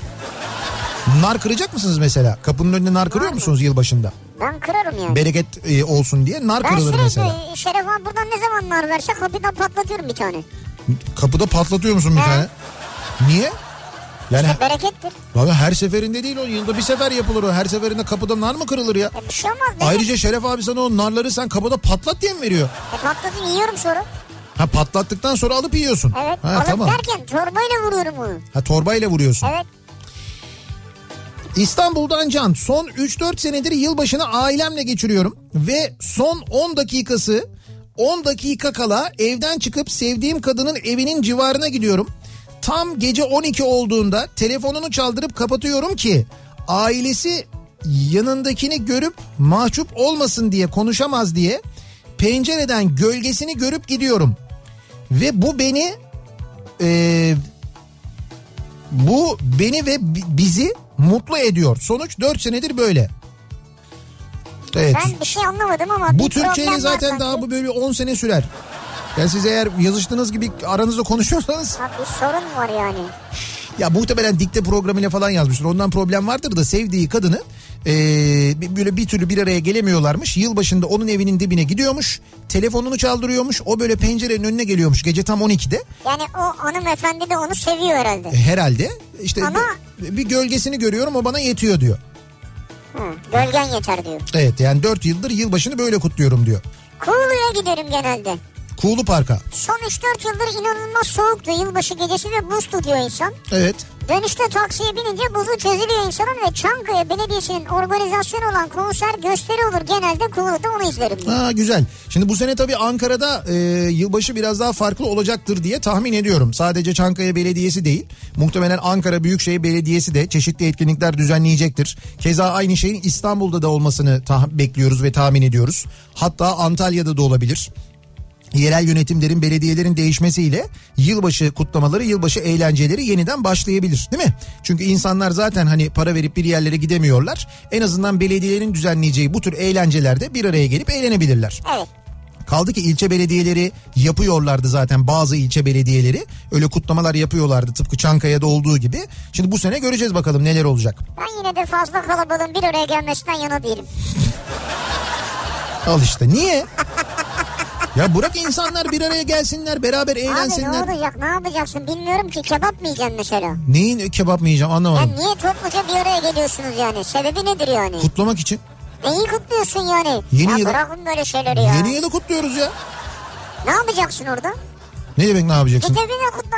Nar kıracak mısınız mesela? Kapının önüne nar kırıyor mı? musunuz yılbaşında? Ben kırarım yani. Bereket e, olsun diye nar ben kırılır sürekli mesela. Şeref abi buradan ne zaman nar verse kapıdan patlatıyorum bir tane. Kapıda patlatıyor musun bir He. tane? Niye? Yani İşte berekettir. Abi her seferinde değil o yılda bir sefer yapılır o. Her seferinde kapıda nar mı kırılır ya? E bir şey olmaz. Ayrıca... Ayrıca Şeref abi sana o narları sen kapıda patlat diye mi veriyor? E patlatıp yiyorum sonra. Ha patlattıktan sonra alıp yiyorsun. Evet. Ha alıp tamam. derken torbayla vuruyorum onu. Ha torbayla vuruyorsun. Evet. İstanbul'dan Can son 3-4 senedir yılbaşını ailemle geçiriyorum ve son 10 dakikası 10 dakika kala evden çıkıp sevdiğim kadının evinin civarına gidiyorum. Tam gece 12 olduğunda telefonunu çaldırıp kapatıyorum ki ailesi yanındakini görüp mahcup olmasın diye konuşamaz diye pencereden gölgesini görüp gidiyorum. Ve bu beni e, bu beni ve bizi mutlu ediyor. Sonuç 4 senedir böyle. Evet. Ben bir şey anlamadım ama bu Türkçeyle zaten daha bu böyle 10 sene sürer. Yani siz eğer yazıştığınız gibi aranızda konuşuyorsanız... Ha bir sorun var yani. Ya muhtemelen dikte programıyla falan yazmıştır. Ondan problem vardır da sevdiği kadını e, böyle bir türlü bir araya gelemiyorlarmış. Yılbaşında onun evinin dibine gidiyormuş. Telefonunu çaldırıyormuş. O böyle pencerenin önüne geliyormuş gece tam 12'de. Yani o hanımefendi de onu seviyor herhalde. E, herhalde. İşte Ama... bir, bir gölgesini görüyorum o bana yetiyor diyor. Hı, gölgen yeter diyor. Evet yani 4 yıldır yılbaşını böyle kutluyorum diyor. Kuğulu'ya giderim genelde. Kuğulu Park'a. Son 3-4 yıldır inanılmaz soğuktu yılbaşı gecesi ve buz tutuyor insan. Evet. Dönüşte taksiye binince buzu çözülüyor insanın ve Çankaya Belediyesi'nin organizasyonu olan konser gösteri olur. Genelde Kuğulu'da onu izlerim. Diye. Ha, güzel. Şimdi bu sene tabii Ankara'da e, yılbaşı biraz daha farklı olacaktır diye tahmin ediyorum. Sadece Çankaya Belediyesi değil. Muhtemelen Ankara Büyükşehir Belediyesi de çeşitli etkinlikler düzenleyecektir. Keza aynı şeyin İstanbul'da da olmasını bekliyoruz ve tahmin ediyoruz. Hatta Antalya'da da olabilir yerel yönetimlerin, belediyelerin değişmesiyle yılbaşı kutlamaları, yılbaşı eğlenceleri yeniden başlayabilir değil mi? Çünkü insanlar zaten hani para verip bir yerlere gidemiyorlar. En azından belediyelerin düzenleyeceği bu tür eğlencelerde bir araya gelip eğlenebilirler. Evet. Kaldı ki ilçe belediyeleri yapıyorlardı zaten bazı ilçe belediyeleri. Öyle kutlamalar yapıyorlardı tıpkı Çankaya'da olduğu gibi. Şimdi bu sene göreceğiz bakalım neler olacak. Ben yine de fazla kalabalığın bir araya gelmesinden yana değilim. Al işte niye? Ya bırak insanlar bir araya gelsinler beraber eğlensinler. Abi ne olacak ne yapacaksın bilmiyorum ki kebap mı yiyeceksin mesela? Neyin kebap mı yiyeceğim anlamadım. Ya niye topluca bir araya geliyorsunuz yani sebebi nedir yani? Kutlamak için. Neyi kutluyorsun yani? Yeni ya yılı... bırakın böyle şeyleri ya. Yeni yılı kutluyoruz ya. Ne yapacaksın orada? Ne demek ne yapacaksın? Git evine kutla.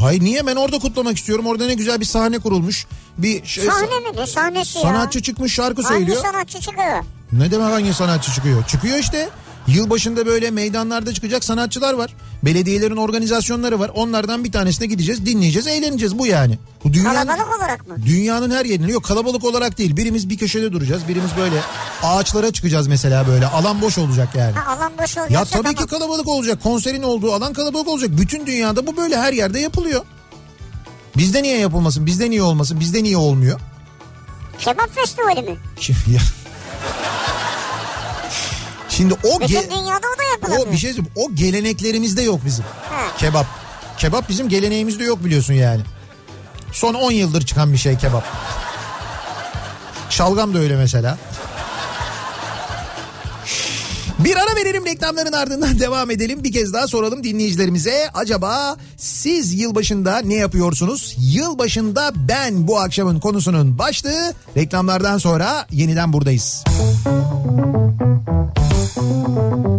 Hayır niye ben orada kutlamak istiyorum. Orada ne güzel bir sahne kurulmuş. Bir şey, sahne mi ne sahnesi sanatçı ya? Sanatçı çıkmış şarkı hangi söylüyor. Hangi sanatçı çıkıyor? Ne demek hangi sanatçı çıkıyor? Çıkıyor işte. Yılbaşında böyle meydanlarda çıkacak sanatçılar var. Belediyelerin organizasyonları var. Onlardan bir tanesine gideceğiz, dinleyeceğiz, eğleneceğiz. Bu yani. Bu dünyanın, kalabalık olarak mı? Dünyanın her yerinde. Yok kalabalık olarak değil. Birimiz bir köşede duracağız. Birimiz böyle ağaçlara çıkacağız mesela böyle. Alan boş olacak yani. Ha, alan boş olacak. Ya tabii tamam. ki kalabalık olacak. Konserin olduğu alan kalabalık olacak. Bütün dünyada bu böyle her yerde yapılıyor. Bizde niye yapılmasın? Bizde niye olmasın? Bizde niye olmuyor? Kebap festivali mi? Şimdi o Bütün ge- dünyada o da yapılamıyor. O bir şey o geleneklerimizde yok bizim. Ha. Kebap. Kebap bizim geleneğimizde yok biliyorsun yani. Son 10 yıldır çıkan bir şey kebap. Şalgam da öyle mesela. Bir ara verelim reklamların ardından devam edelim. Bir kez daha soralım dinleyicilerimize. Acaba siz yılbaşında ne yapıyorsunuz? Yılbaşında ben bu akşamın konusunun başlığı. Reklamlardan sonra yeniden buradayız. Kafa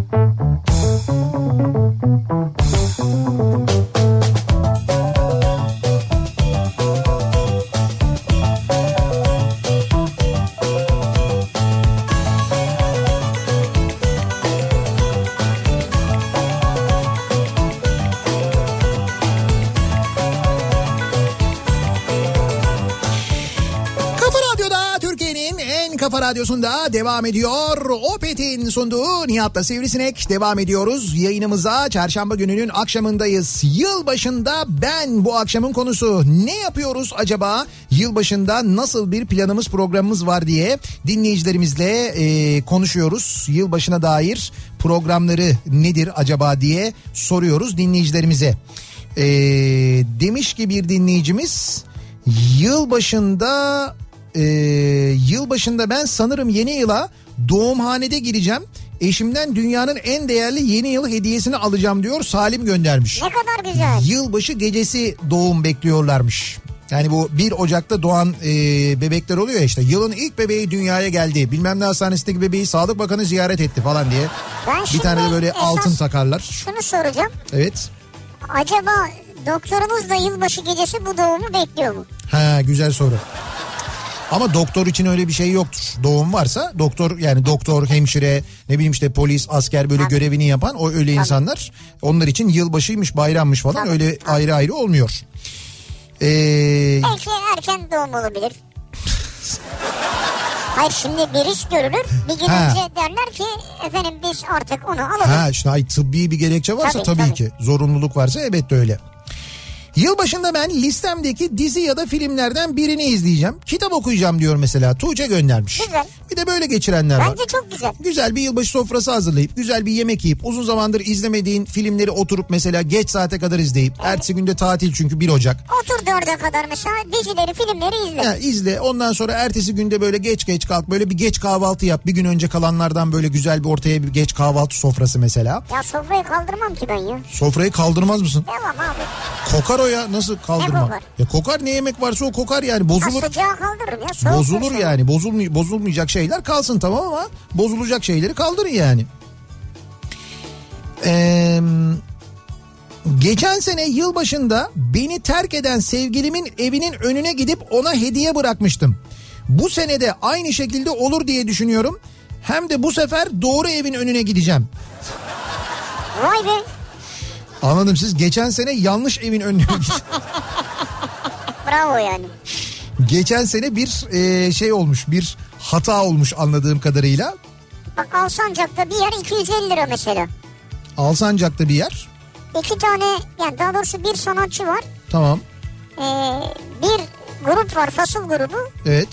Radyosu'nda devam ediyor. Opet'in sunduğu Nihat'la Sivrisinek devam ediyoruz. Yayınımıza çarşamba gününün akşamındayız. Yılbaşında ben bu akşamın konusu. Ne yapıyoruz acaba? Yılbaşında nasıl bir planımız programımız var diye dinleyicilerimizle e, konuşuyoruz. Yılbaşına dair programları nedir acaba diye soruyoruz dinleyicilerimize. E, demiş ki bir dinleyicimiz yılbaşında e, yılbaşında ben sanırım yeni yıla doğumhanede gireceğim. Eşimden dünyanın en değerli yeni yıl hediyesini alacağım diyor Salim göndermiş. Ne kadar güzel. Yılbaşı gecesi doğum bekliyorlarmış. Yani bu 1 Ocak'ta doğan e, bebekler oluyor ya işte yılın ilk bebeği dünyaya geldi. Bilmem ne hastanesindeki bebeği Sağlık Bakanı ziyaret etti falan diye. Ben bir tane de böyle altın takarlar. Şunu soracağım. Evet. Acaba doktorumuz da yılbaşı gecesi bu doğumu bekliyor mu? Ha güzel soru. Ama doktor için öyle bir şey yoktur. Doğum varsa doktor yani doktor, hemşire, ne bileyim işte polis, asker böyle Tabii. görevini yapan o öyle insanlar. Onlar için yılbaşıymış, bayrammış falan Tabii. öyle ayrı ayrı olmuyor. Ee... Belki erken doğum olabilir. Hayır şimdi bir iş görülür. Bir gün Ha. önce derler ki efendim biz artık onu alalım. Ha işte ay tıbbi bir gerekçe varsa Tabii, tabii, tabii. ki. Zorunluluk varsa elbette öyle. Yılbaşında ben listemdeki dizi ya da filmlerden birini izleyeceğim. Kitap okuyacağım diyor mesela. Tuğçe göndermiş. Güzel. Bir de böyle geçirenler var. Bence çok güzel. Güzel bir yılbaşı sofrası hazırlayıp güzel bir yemek yiyip uzun zamandır izlemediğin filmleri oturup mesela geç saate kadar izleyip ertesi günde tatil çünkü 1 Ocak. Otur dörde kadar mesela dizileri filmleri izle. Ya izle ondan sonra ertesi günde böyle geç geç kalk böyle bir geç kahvaltı yap. Bir gün önce kalanlardan böyle güzel bir ortaya bir geç kahvaltı sofrası mesela. Ya sofrayı kaldırmam ki ben ya. Sofrayı kaldırmaz mısın? Devam abi. Kokar o ya nasıl kaldırma? kokar? Ya kokar ne yemek varsa o kokar yani Ha, bozulur. sıcağı kaldırırım ya. Soğuk Bozulur dursun. yani bozulmay bozulmayacak şeyler kalsın tamam ama bozulacak şeyleri kaldırın yani. Eee geçen sene yılbaşında beni terk eden sevgilimin evinin önüne gidip ona hediye bırakmıştım. Bu sene de aynı şekilde olur diye düşünüyorum. Hem de bu sefer doğru evin önüne gideceğim. Vay be. Anladım siz geçen sene yanlış evin önüne Bravo yani. Geçen sene bir e, şey olmuş bir hata olmuş anladığım kadarıyla. Bak Alsancak'ta bir yer 250 lira mesela. Alsancak'ta bir yer. İki tane yani daha doğrusu bir sanatçı var. Tamam. Ee, bir grup var fasıl grubu. Evet.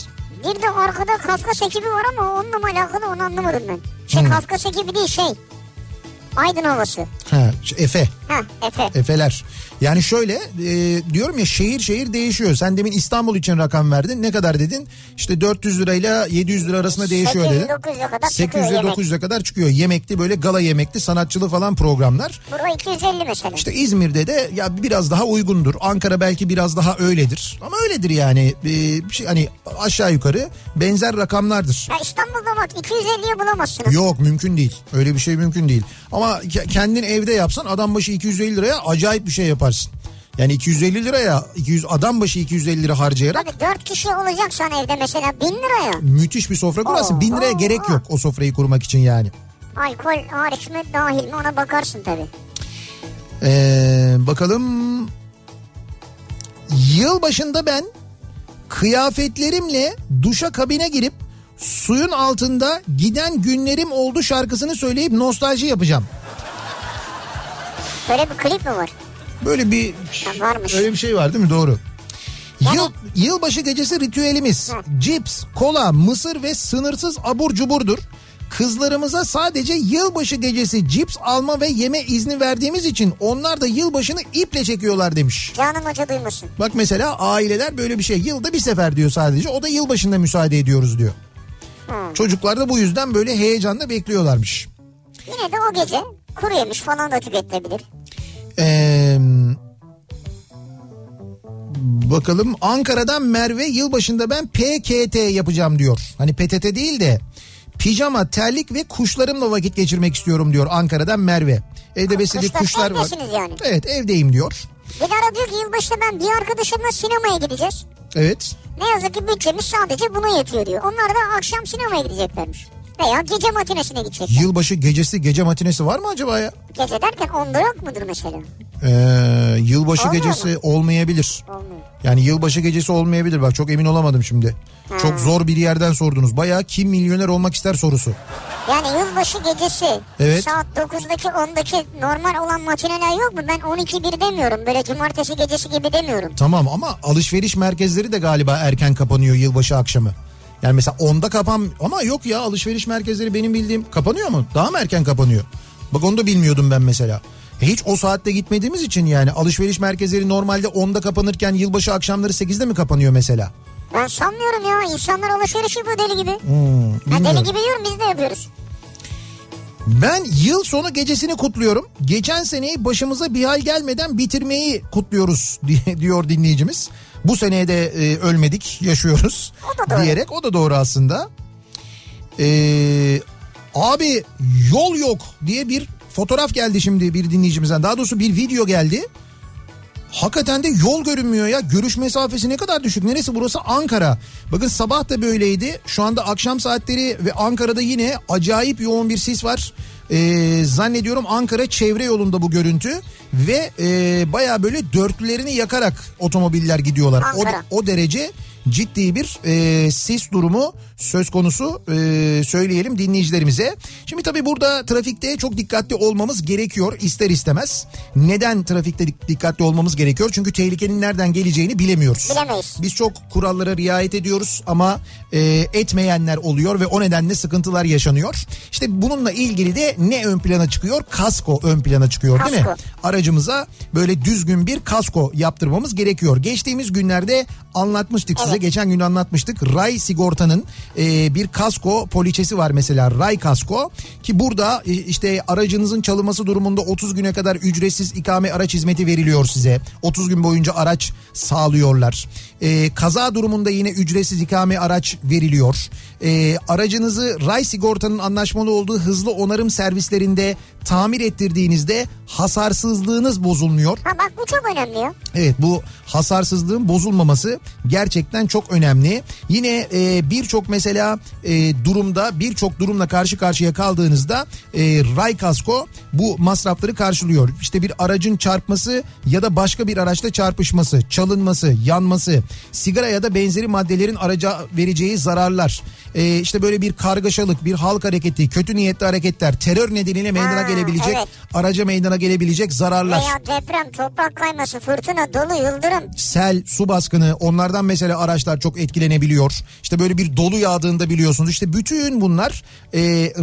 Bir de arkada Kafkas ekibi var ama onunla mı alakalı onu anlamadım ben. Şey Hmm. Kafkas ekibi değil şey. Aydın Havası. Ha, Efe. Ha Efe. Efeler. Yani şöyle e, diyorum ya şehir şehir değişiyor. Sen demin İstanbul için rakam verdin. Ne kadar dedin? İşte 400 lirayla 700 lira arasında değişiyor dedin. 800-900'e kadar 800 çıkıyor ile yemek. 900'e kadar çıkıyor. Yemekli böyle gala yemekli sanatçılı falan programlar. Burada 250 mesela. İşte İzmir'de de ya biraz daha uygundur. Ankara belki biraz daha öyledir. Ama öyledir yani. E, bir şey, hani aşağı yukarı benzer rakamlardır. Ya İstanbul'da bak 250'ye bulamazsın. Yok mümkün değil. Öyle bir şey mümkün değil. Ama ke- kendin evde yapsan adam başı 250 liraya acayip bir şey yaparsın. Yani 250 liraya 200 adam başı 250 lira harcayarak Tabii 4 kişi olacaksan evde mesela 1000 liraya. müthiş bir sofra kurarsın. Oo, 1000 liraya oo, gerek oo. yok o sofrayı kurmak için yani. Alkol hariç mi dahil mi ona bakarsın tabii. Ee, bakalım yıl başında ben kıyafetlerimle duşa kabine girip suyun altında giden günlerim oldu şarkısını söyleyip nostalji yapacağım. Böyle bir klip mi var? Böyle bir varmış. öyle bir şey var değil mi? Doğru. Yıl, yılbaşı gecesi ritüelimiz Hı. cips, kola, mısır ve sınırsız abur cuburdur. Kızlarımıza sadece yılbaşı gecesi cips alma ve yeme izni verdiğimiz için onlar da yılbaşını iple çekiyorlar demiş. Canan Hoca duymasın. Bak mesela aileler böyle bir şey yılda bir sefer diyor sadece o da yılbaşında müsaade ediyoruz diyor. Hı. Çocuklar da bu yüzden böyle heyecanla bekliyorlarmış. Yine de o gece kuru yemiş falan da tüketilebilir. Ee, bakalım Ankara'dan Merve yılbaşında ben PKT yapacağım diyor. Hani PTT değil de pijama, terlik ve kuşlarımla vakit geçirmek istiyorum diyor Ankara'dan Merve. Evde beslediği Kuşlar kuşlar var. yani. Evet evdeyim diyor. Dilara diyor ki yılbaşında ben bir arkadaşımla sinemaya gideceğiz. Evet. Ne yazık ki bütçemiz sadece buna yetiyor diyor. Onlar da akşam sinemaya gideceklermiş. Veya gece matinesine gidecekler. Yılbaşı gecesi gece matinesi var mı acaba ya? Gece derken onda yok mudur mesela? Ee, yılbaşı Olmuyor gecesi olmayabilir. Olmuyor. Yani yılbaşı gecesi olmayabilir bak çok emin olamadım şimdi. Çok zor bir yerden sordunuz. Bayağı kim milyoner olmak ister sorusu. Yani yılbaşı gecesi Evet. saat 9'daki 10'daki normal olan matineler yok mu? Ben 12-1 demiyorum. Böyle cumartesi gecesi gibi demiyorum. Tamam ama alışveriş merkezleri de galiba erken kapanıyor yılbaşı akşamı. Yani mesela 10'da kapan ama yok ya alışveriş merkezleri benim bildiğim kapanıyor mu? Daha mı erken kapanıyor? Bak onu da bilmiyordum ben mesela. E Hiç o saatte gitmediğimiz için yani alışveriş merkezleri normalde 10'da kapanırken yılbaşı akşamları 8'de mi kapanıyor mesela? Ben sanmıyorum ya. İnsanlar alışveriş yapıyor deli gibi. Hmm, Ha, bilmiyorum. deli gibi diyorum biz de yapıyoruz. Ben yıl sonu gecesini kutluyorum. Geçen seneyi başımıza bir hal gelmeden bitirmeyi kutluyoruz diye diyor dinleyicimiz. Bu seneye de e, ölmedik, yaşıyoruz O da diyerek o da doğru aslında. Ee, abi yol yok diye bir fotoğraf geldi şimdi bir dinleyicimizden. Daha doğrusu bir video geldi. Hakikaten de yol görünmüyor ya. Görüş mesafesi ne kadar düşük. Neresi burası? Ankara. Bakın sabah da böyleydi. Şu anda akşam saatleri ve Ankara'da yine acayip yoğun bir sis var. Ee, zannediyorum Ankara çevre yolunda bu görüntü. Ve e, baya böyle dörtlülerini yakarak otomobiller gidiyorlar. O, o derece ciddi bir e, sis durumu söz konusu e, söyleyelim dinleyicilerimize. Şimdi tabii burada trafikte çok dikkatli olmamız gerekiyor ister istemez. Neden trafikte dikkatli olmamız gerekiyor? Çünkü tehlikenin nereden geleceğini bilemiyoruz. Bilemeyiz. Biz çok kurallara riayet ediyoruz ama e, etmeyenler oluyor ve o nedenle sıkıntılar yaşanıyor. İşte bununla ilgili de ne ön plana çıkıyor? Kasko ön plana çıkıyor değil mi? Kasko. Aracımıza böyle düzgün bir kasko yaptırmamız gerekiyor. Geçtiğimiz günlerde anlatmıştık size. Evet. Geçen gün anlatmıştık. Ray sigortanın e, bir kasko poliçesi var mesela Ray kasko ki burada e, işte aracınızın çalınması durumunda 30 güne kadar ücretsiz ikame araç hizmeti veriliyor size. 30 gün boyunca araç sağlıyorlar. E, kaza durumunda yine ücretsiz ikame araç veriliyor. E, aracınızı Ray sigortanın anlaşmalı olduğu hızlı onarım servislerinde tamir ettirdiğinizde hasarsızlığınız bozulmuyor. Ha bak bu çok önemli ya. Evet bu hasarsızlığın bozulmaması gerçekten çok önemli. Yine e, birçok mesela e, durumda birçok durumla karşı karşıya kaldığınızda e, Ray Kasko bu masrafları karşılıyor. İşte bir aracın çarpması ya da başka bir araçla çarpışması, çalınması, yanması, sigara ya da benzeri maddelerin araca vereceği zararlar, e, işte böyle bir kargaşalık, bir halk hareketi, kötü niyetli hareketler, terör nedeniyle meydana Ha, gelebilecek, evet. araca meydana gelebilecek zararlar. Veya deprem, toprak kayması, fırtına, dolu, yıldırım. sel, su baskını onlardan mesela araçlar çok etkilenebiliyor. İşte böyle bir dolu yağdığında biliyorsunuz. İşte bütün bunlar e,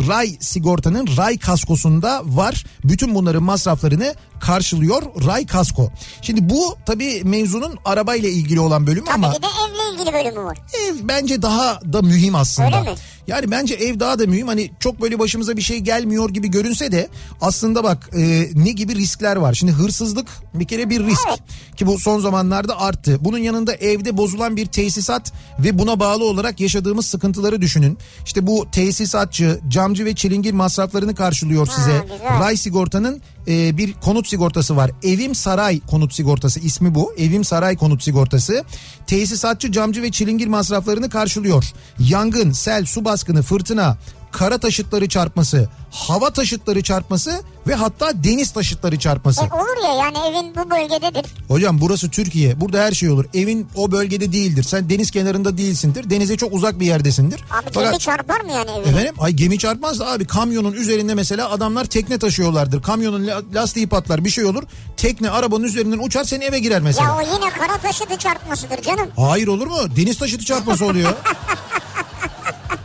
Ray sigortanın Ray kaskosunda var. Bütün bunların masraflarını karşılıyor Ray kasko. Şimdi bu tabii mevzunun arabayla ilgili olan bölümü Tabii ama bir de evle ilgili bölümü var. ev bence daha da mühim aslında. Öyle mi? Yani bence ev daha da mühim. Hani çok böyle başımıza bir şey gelmiyor gibi görünse de aslında bak e, ne gibi riskler var. Şimdi hırsızlık bir kere bir risk Evet. ki bu son zamanlarda arttı. Bunun yanında evde bozulan bir tesisat ve buna bağlı olarak yaşadığımız sıkıntıları düşünün. İşte bu tesisatçı, camcı ve çilingir masraflarını karşılıyor size. güzel. Ray sigortanın e, bir konut sigortası var. Evim Saray konut sigortası ismi bu. Evim Saray konut sigortası. Tesisatçı, camcı ve çilingir masraflarını karşılıyor. Yangın, sel, su baskını, fırtına, kara taşıtları çarpması, hava taşıtları çarpması ve hatta deniz taşıtları çarpması. E olur ya yani evin bu bölgededir. Hocam burası Türkiye. Burada her şey olur. Evin o bölgede değildir. Sen deniz kenarında değilsindir. Denize çok uzak bir yerdesindir. Abi Fakat- gemi çarpar mı yani evine? Efendim ay gemi çarpmaz da abi kamyonun üzerinde mesela adamlar tekne taşıyorlardır. Kamyonun la- lastiği patlar bir şey olur. Tekne arabanın üzerinden uçar seni eve girer mesela. Ya o yine kara taşıtı çarpmasıdır canım. Hayır olur mu? Deniz taşıtı çarpması oluyor.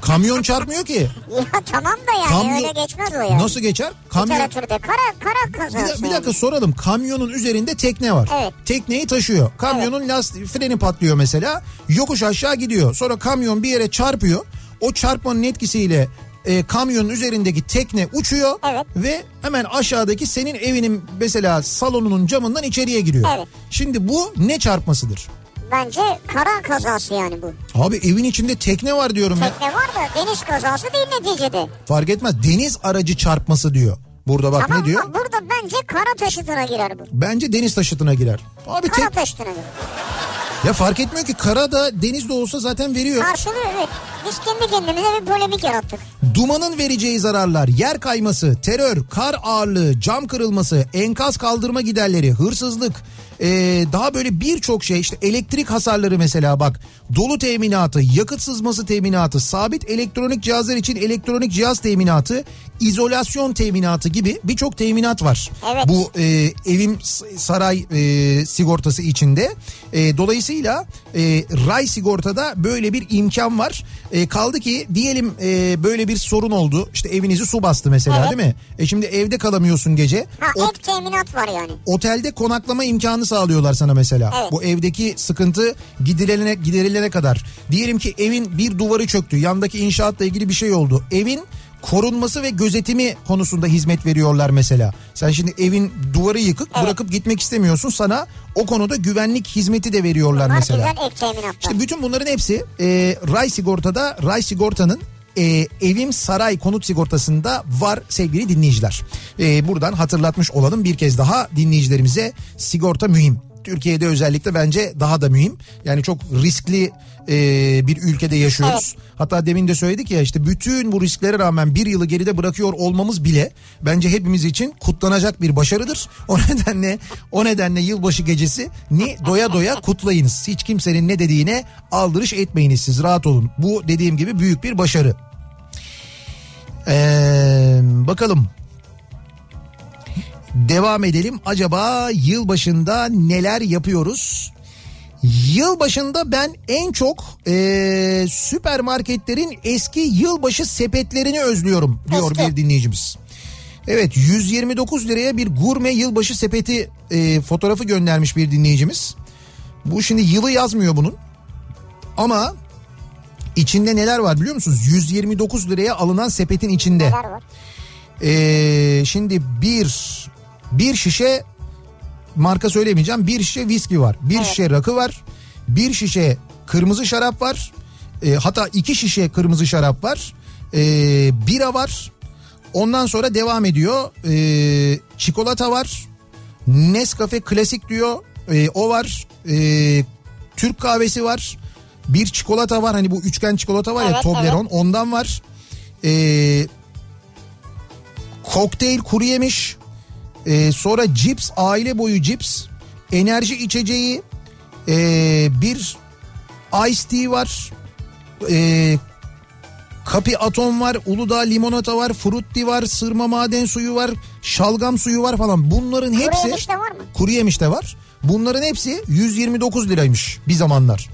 Kamyon çarpmıyor ki. Ya tamam da yani Kamyon- öyle geçmez o yani. Nasıl geçer? Kamyon... Literatürde kara, kara Bir, kazası. da- bir dakika soralım. Kamyonun üzerinde tekne var. Evet. Tekneyi taşıyor. Kamyonun lastiği freni patlıyor mesela. Yokuş aşağı gidiyor. Sonra kamyon bir yere çarpıyor. O çarpmanın etkisiyle e, kamyonun üzerindeki tekne uçuyor Evet. ve hemen aşağıdaki senin evinin mesela salonunun camından içeriye giriyor. Evet. Şimdi bu ne çarpmasıdır? Bence kara kazası yani bu. Abi evin içinde tekne var diyorum ya. Tekne var da deniz kazası değil neticede. Fark etmez. Deniz aracı çarpması diyor. Burada bak tamam ne diyor? Burada bence kara taşıtına girer bu. Bence deniz taşıtına girer. Abi Kara tek taşıtına girer. ya fark etmiyor ki kara da deniz de olsa zaten veriyor. Karşılığı evet. Biz kendi kendimize bir polemik yarattık. Dumanın vereceği zararlar, yer kayması, terör, kar ağırlığı, cam kırılması, enkaz kaldırma giderleri, hırsızlık, ee, daha böyle birçok şey işte elektrik hasarları mesela bak dolu teminatı, yakıt sızması teminatı, sabit elektronik cihazlar için elektronik cihaz teminatı, izolasyon teminatı gibi birçok teminat var. Evet. Bu e, evim saray e, sigortası içinde. E, dolayısıyla e, ray sigortada böyle bir imkan var. E, kaldı ki diyelim e, böyle bir sorun oldu. İşte evinizi su bastı mesela Evet. değil mi? E şimdi evde kalamıyorsun gece. Ha O- ek teminat var yani. otelde konaklama imkanı sağlıyorlar sana mesela. Evet. Bu evdeki sıkıntı giderilene, giderilene kadar. Diyelim ki evin bir duvarı çöktü. Yandaki inşaatla ilgili bir şey oldu. Evin korunması ve gözetimi konusunda hizmet veriyorlar mesela. Sen şimdi evin duvarı yıkık Evet. bırakıp gitmek istemiyorsun. Sana o konuda güvenlik hizmeti de veriyorlar Var mesela. güzel ek teminatlar. İşte bütün bunların hepsi e, Ray Sigorta'da Ray Sigorta'nın e, evim saray konut sigortasında var sevgili dinleyiciler. E, buradan hatırlatmış olalım bir kez daha dinleyicilerimize sigorta mühim. Türkiye'de özellikle bence daha da mühim. Yani çok riskli e, bir ülkede yaşıyoruz. Hatta demin de söyledik ya işte bütün bu risklere rağmen bir yılı geride bırakıyor olmamız bile bence hepimiz için kutlanacak bir başarıdır. O nedenle o nedenle yılbaşı gecesi ni doya doya kutlayınız. Hiç kimsenin ne dediğine aldırış etmeyiniz siz rahat olun. Bu dediğim gibi büyük bir başarı. Ee, bakalım devam edelim. Acaba yılbaşında neler yapıyoruz? Yılbaşında ben en çok e, süpermarketlerin eski yılbaşı sepetlerini özlüyorum diyor Eski. bir dinleyicimiz. Evet 129 liraya bir gurme yılbaşı sepeti e, fotoğrafı göndermiş bir dinleyicimiz. Bu şimdi yılı yazmıyor bunun. Ama içinde neler var biliyor musunuz? 129 liraya alınan sepetin içinde. Neler var? Ee, şimdi bir bir şişe marka söylemeyeceğim. Bir şişe viski var. Bir Evet. şişe rakı var. Bir şişe kırmızı şarap var. Ee, hatta iki şişe kırmızı şarap var. Ee, bira var. Ondan sonra devam ediyor. Ee, çikolata var. Nescafe klasik diyor. Ee, o var. Ee, Türk kahvesi var. Bir çikolata var. Hani bu üçgen çikolata var ya Evet, Toblerone ondan var. Ee, kokteyl kuru yemiş. Ee, sonra cips aile boyu cips. Enerji içeceği. ee, bir ice tea var. Ee, Kapi atom var, Uludağ limonata var, frutti var, sırma maden suyu var, şalgam suyu var falan. Bunların Kuru hepsi yemiş de var mı? kuru yemiş de var. Bunların hepsi 129 liraymış bir zamanlar.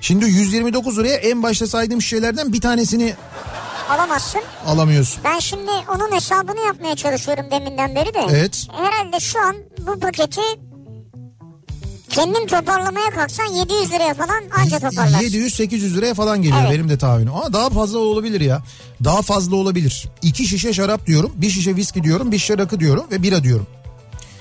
Şimdi 129 liraya en başta saydığım şişelerden bir tanesini Alamazsın. alamıyorsun. Ben şimdi onun hesabını yapmaya çalışıyorum deminden beri de. Evet. Herhalde şu an bu paketi kendin toparlamaya kalksan 700 liraya falan anca toparlarsın. 700-800 liraya falan geliyor Evet. benim de tahminim. Ama daha fazla olabilir ya. Daha fazla olabilir. İki şişe şarap diyorum, bir şişe viski diyorum, bir şişe rakı diyorum ve bira diyorum.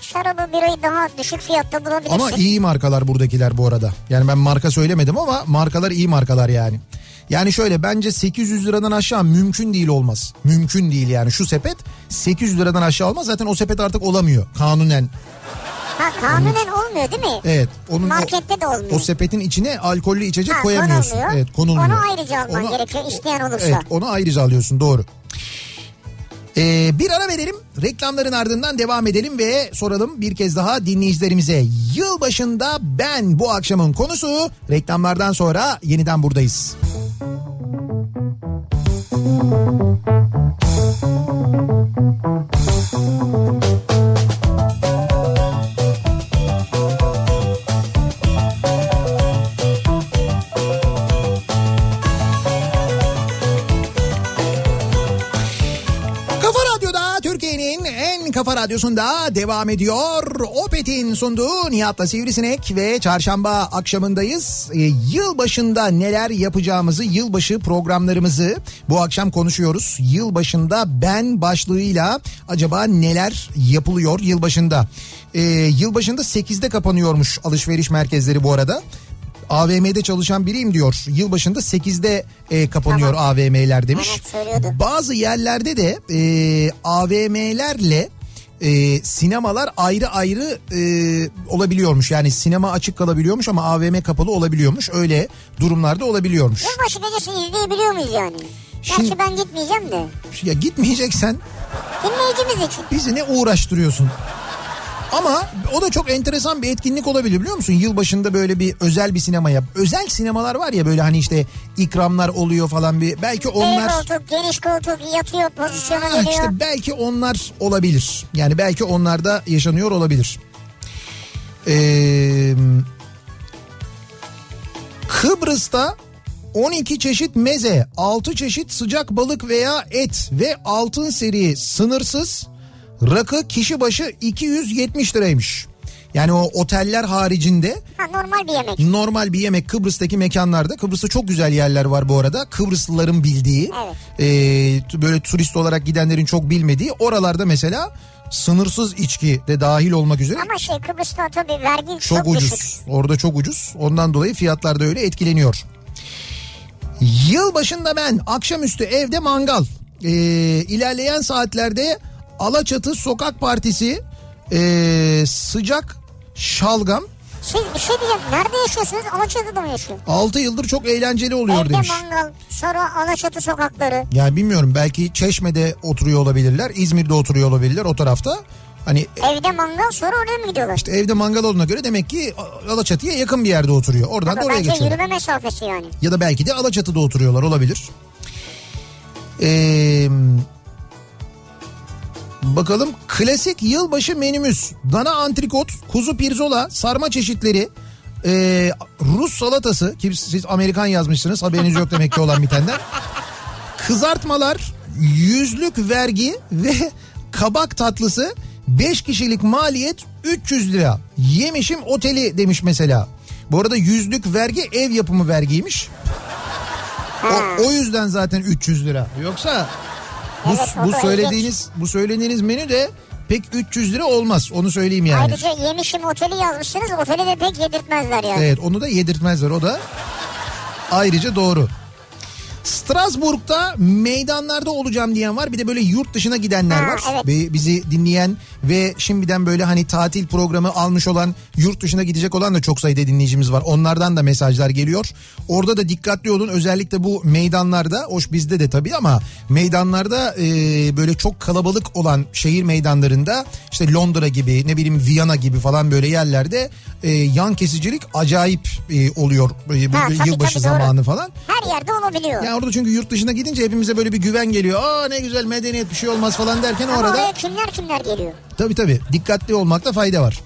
Şarabı birayı daha düşük fiyatta bulabilirsin. Ama iyi markalar buradakiler bu arada. Yani ben marka söylemedim ama markalar iyi markalar yani. Yani şöyle bence 800 liradan aşağı mümkün değil olmaz. Mümkün değil yani şu sepet 800 liradan aşağı olmaz. Zaten o sepet artık olamıyor kanunen. Ha kanunen olmuyor değil mi? Evet. Onun o- Markette de olmuyor. O sepetin içine alkollü içecek Ha, koyamıyorsun. konulmuyor. Evet konulmuyor. Onu ayrıca alman Onu- gerekiyor isteyen olursa. Evet onu ayrıca alıyorsun doğru. Ee, bir ara verelim reklamların ardından devam edelim ve soralım bir kez daha dinleyicilerimize. Yılbaşında ben bu akşamın konusu reklamlardan sonra yeniden buradayız. Kafa radyosunda devam ediyor. Opet'in sunduğu Nihat'la Sivrisinek ve çarşamba akşamındayız. Ee, yılbaşında neler yapacağımızı, yılbaşı programlarımızı bu akşam konuşuyoruz. Yılbaşında ben başlığıyla acaba neler yapılıyor yılbaşında? Ee, yılbaşında 8'de kapanıyormuş alışveriş merkezleri bu arada. AVM'de çalışan biriyim diyor. Yılbaşında 8'de e, kapanıyor AVM'ler demiş. Evet, söylüyordu. Bazı yerlerde de e, AVM'lerle e, sinemalar ayrı ayrı e, olabiliyormuş. Yani sinema açık kalabiliyormuş ama AVM kapalı olabiliyormuş. Öyle durumlarda olabiliyormuş. Yılbaşı gecesi izleyebiliyor muyuz yani? Şimdi- Gerçi ben gitmeyeceğim de. Ya gitmeyeceksen Dinleyicimiz için. bizi ne uğraştırıyorsun? Ama o da çok enteresan bir etkinlik olabilir biliyor musun? Yılbaşında böyle bir özel bir sinema yap. Özel sinemalar var ya böyle hani işte ikramlar oluyor falan bir. Belki Onlar... onlar... koltuk, geniş koltuk yatıyor pozisyona geliyor. işte belki onlar olabilir. Yani belki onlarda yaşanıyor olabilir. Ee, Kıbrıs'ta 12 çeşit meze, 6 çeşit sıcak balık veya et ve altın seri sınırsız rakı kişi başı 270 liraymış. Yani o oteller haricinde Ha, normal bir yemek. normal bir yemek Kıbrıs'taki mekanlarda Kıbrıs'ta çok güzel yerler var bu arada Kıbrıslıların bildiği Evet. e, böyle turist olarak gidenlerin çok bilmediği oralarda mesela sınırsız içki de dahil olmak üzere Ama şey Kıbrıs'ta tabii vergi çok, çok ucuz düşük. orada çok ucuz ondan dolayı fiyatlar da öyle etkileniyor. Yılbaşında ben akşamüstü evde mangal e, ilerleyen saatlerde Alaçatı Sokak Partisi e, sıcak şalgam Siz bir şey diyeceğim. Nerede yaşıyorsunuz? Alaçatı'da mı yaşıyor? 6 yıldır çok eğlenceli oluyor Evde demiş. mangal, sonra Alaçatı sokakları. Yani bilmiyorum belki Çeşme'de oturuyor olabilirler. İzmir'de oturuyor olabilirler o tarafta. Hani Evde mangal sonra oraya mı gidiyorlar? işte evde mangal olduğuna göre demek ki Alaçatı'ya yakın bir yerde oturuyor. Oradan da Tabii oraya bence geçiyorlar. yürüme mesafesi yani. Ya da belki de Alaçatı'da oturuyorlar olabilir. Ee, bakalım klasik yılbaşı menümüz. Dana antrikot, kuzu pirzola, sarma çeşitleri, ee, Rus salatası ki siz Amerikan yazmışsınız haberiniz yok demek ki olan bitenden. Kızartmalar, yüzlük vergi ve kabak tatlısı 5 kişilik maliyet 300 lira. Yemişim oteli demiş mesela. Bu arada yüzlük vergi ev yapımı vergiymiş. O, o yüzden zaten 300 lira. Yoksa bu, Evet, bu söylediğiniz bu söylediğiniz menü de pek 300 lira olmaz. Onu söyleyeyim yani. Ayrıca yemişim oteli yazmışsınız. Oteli de pek yedirtmezler yani. Evet onu da yedirtmezler o da ayrıca doğru. Strasbourg'da meydanlarda olacağım diyen var. Bir de böyle yurt dışına gidenler Ha, var. evet. Ve bizi dinleyen ve şimdiden böyle hani tatil programı almış olan yurt dışına gidecek olan da çok sayıda dinleyicimiz var. Onlardan da mesajlar geliyor. Orada da dikkatli olun. Özellikle bu meydanlarda, hoş bizde de tabii ama meydanlarda e, böyle çok kalabalık olan şehir meydanlarında işte Londra gibi ne bileyim Viyana gibi falan böyle yerlerde e, yan kesicilik acayip e, oluyor. E, bu Ha, tabii, yılbaşı tabii, doğru. zamanı falan. Her yerde olabiliyor. Yani orada çünkü yurt dışına gidince hepimize böyle bir güven geliyor. Aa ne güzel medeniyet bir şey olmaz falan derken Ama orada oraya kimler kimler geliyor? Tabii tabii dikkatli olmakta fayda var.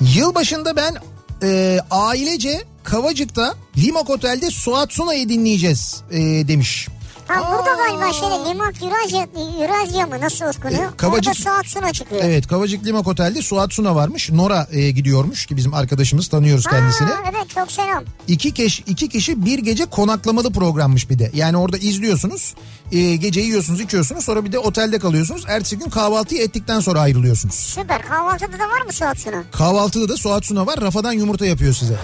Yılbaşında ben e, ailece Kavacık'ta Limak Otel'de Suat Suna'yı dinleyeceğiz e, demiş. Ha burada galiba şeyde Limak Eurasya, Eurasya mı nasıl okunuyor? E, Kavacık- Orada saat suna çıkıyor. Evet Kavacık Limak Otel'de Suat Suna varmış. Nora e, gidiyormuş ki bizim arkadaşımız tanıyoruz kendisini. Ha, evet çok selam. İki kişi, iki kişi bir gece konaklamalı programmış bir de. Yani orada izliyorsunuz. E, gece yiyorsunuz içiyorsunuz sonra bir de otelde kalıyorsunuz. Ertesi gün kahvaltıyı ettikten sonra ayrılıyorsunuz. Süper. Kahvaltıda da var mı saat suna? Kahvaltıda da Suat Suna var. Rafadan yumurta yapıyor size.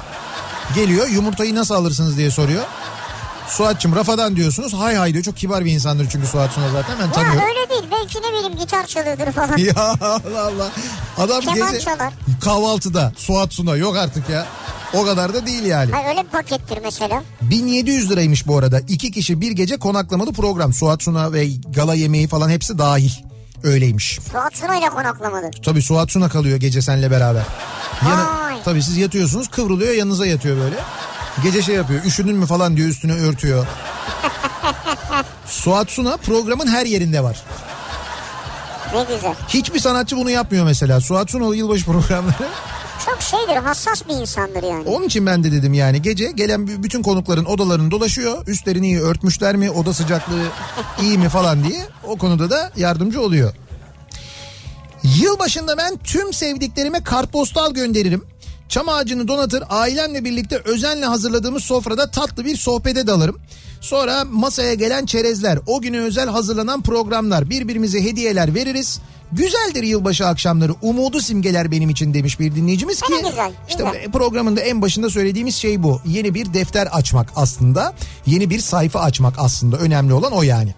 Geliyor yumurtayı nasıl alırsınız diye soruyor. Suat'cığım rafadan diyorsunuz. Hay hay diyor. Çok kibar bir insandır çünkü Suat Suna zaten. Ben Ya tanıyorum. öyle değil. Belki ne bileyim gitar çalıyordur falan. Ya Allah Allah. Adam Keman gece çalar. kahvaltıda Suat Suna yok artık ya. O kadar da değil yani. Hayır öyle bir pakettir mesela. 1700 liraymış bu arada. İki kişi bir gece konaklamalı program. Suat Suna ve gala yemeği falan hepsi dahil. Öyleymiş. Suat Suna ile konaklamadı. Tabii Suat Suna kalıyor gece senle beraber. Vay. tabii siz yatıyorsunuz kıvrılıyor yanınıza yatıyor böyle. Gece şey yapıyor üşüdün mü falan diyor üstüne örtüyor. Suat Suna programın her yerinde var. Ne güzel. Hiçbir sanatçı bunu yapmıyor mesela. Suat Sunalı yılbaşı programları. Çok şeydir hassas bir insandır yani. Onun için ben de dedim yani gece gelen bütün konukların odalarını dolaşıyor. Üstlerini iyi örtmüşler mi, oda sıcaklığı iyi mi falan diye o konuda da yardımcı oluyor. Yılbaşında ben tüm sevdiklerime kartpostal gönderirim. Çam ağacını donatır, ailemle birlikte özenle hazırladığımız sofrada tatlı bir sohbete dalarım. Sonra masaya gelen çerezler, o güne özel hazırlanan programlar, birbirimize hediyeler veririz. Güzeldir yılbaşı akşamları, umudu simgeler benim için demiş bir dinleyicimiz ki. Ne güzel, işte güzel. programında en başında söylediğimiz şey bu. Yeni bir defter açmak aslında. Yeni bir sayfa açmak aslında. Önemli olan o yani.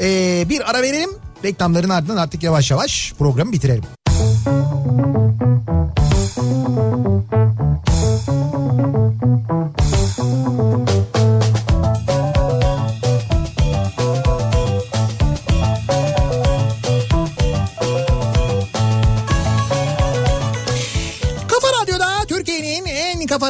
Ee, bir ara verelim. Reklamların ardından artık yavaş yavaş programı bitirelim. Kafa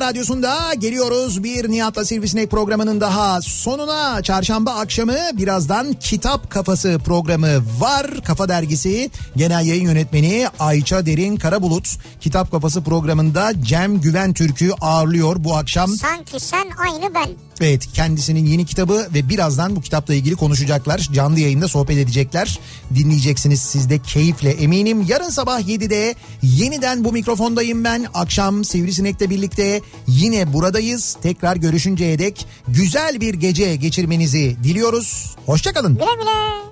radyosunda geliyoruz. Bir Nihat'la Sivrisinek programının daha sonuna çarşamba akşamı birazdan Kitap Kafası programı var. Kafa Dergisi Genel Yayın Yönetmeni Ayça Derin Karabulut Kitap Kafası programında Cem Güven Türk'ü ağırlıyor bu akşam. Sanki sen aynı ben. Evet kendisinin yeni kitabı ve birazdan bu kitapla ilgili konuşacaklar. Canlı yayında sohbet edecekler. Dinleyeceksiniz siz de keyifle eminim. Yarın sabah 7'de yeniden bu mikrofondayım ben. Akşam Sivrisinek'le birlikte yine buradayız. Tekrar görüşünceye dek güzel bir gece geçirmenizi diliyoruz. Hoşçakalın. Güle güle.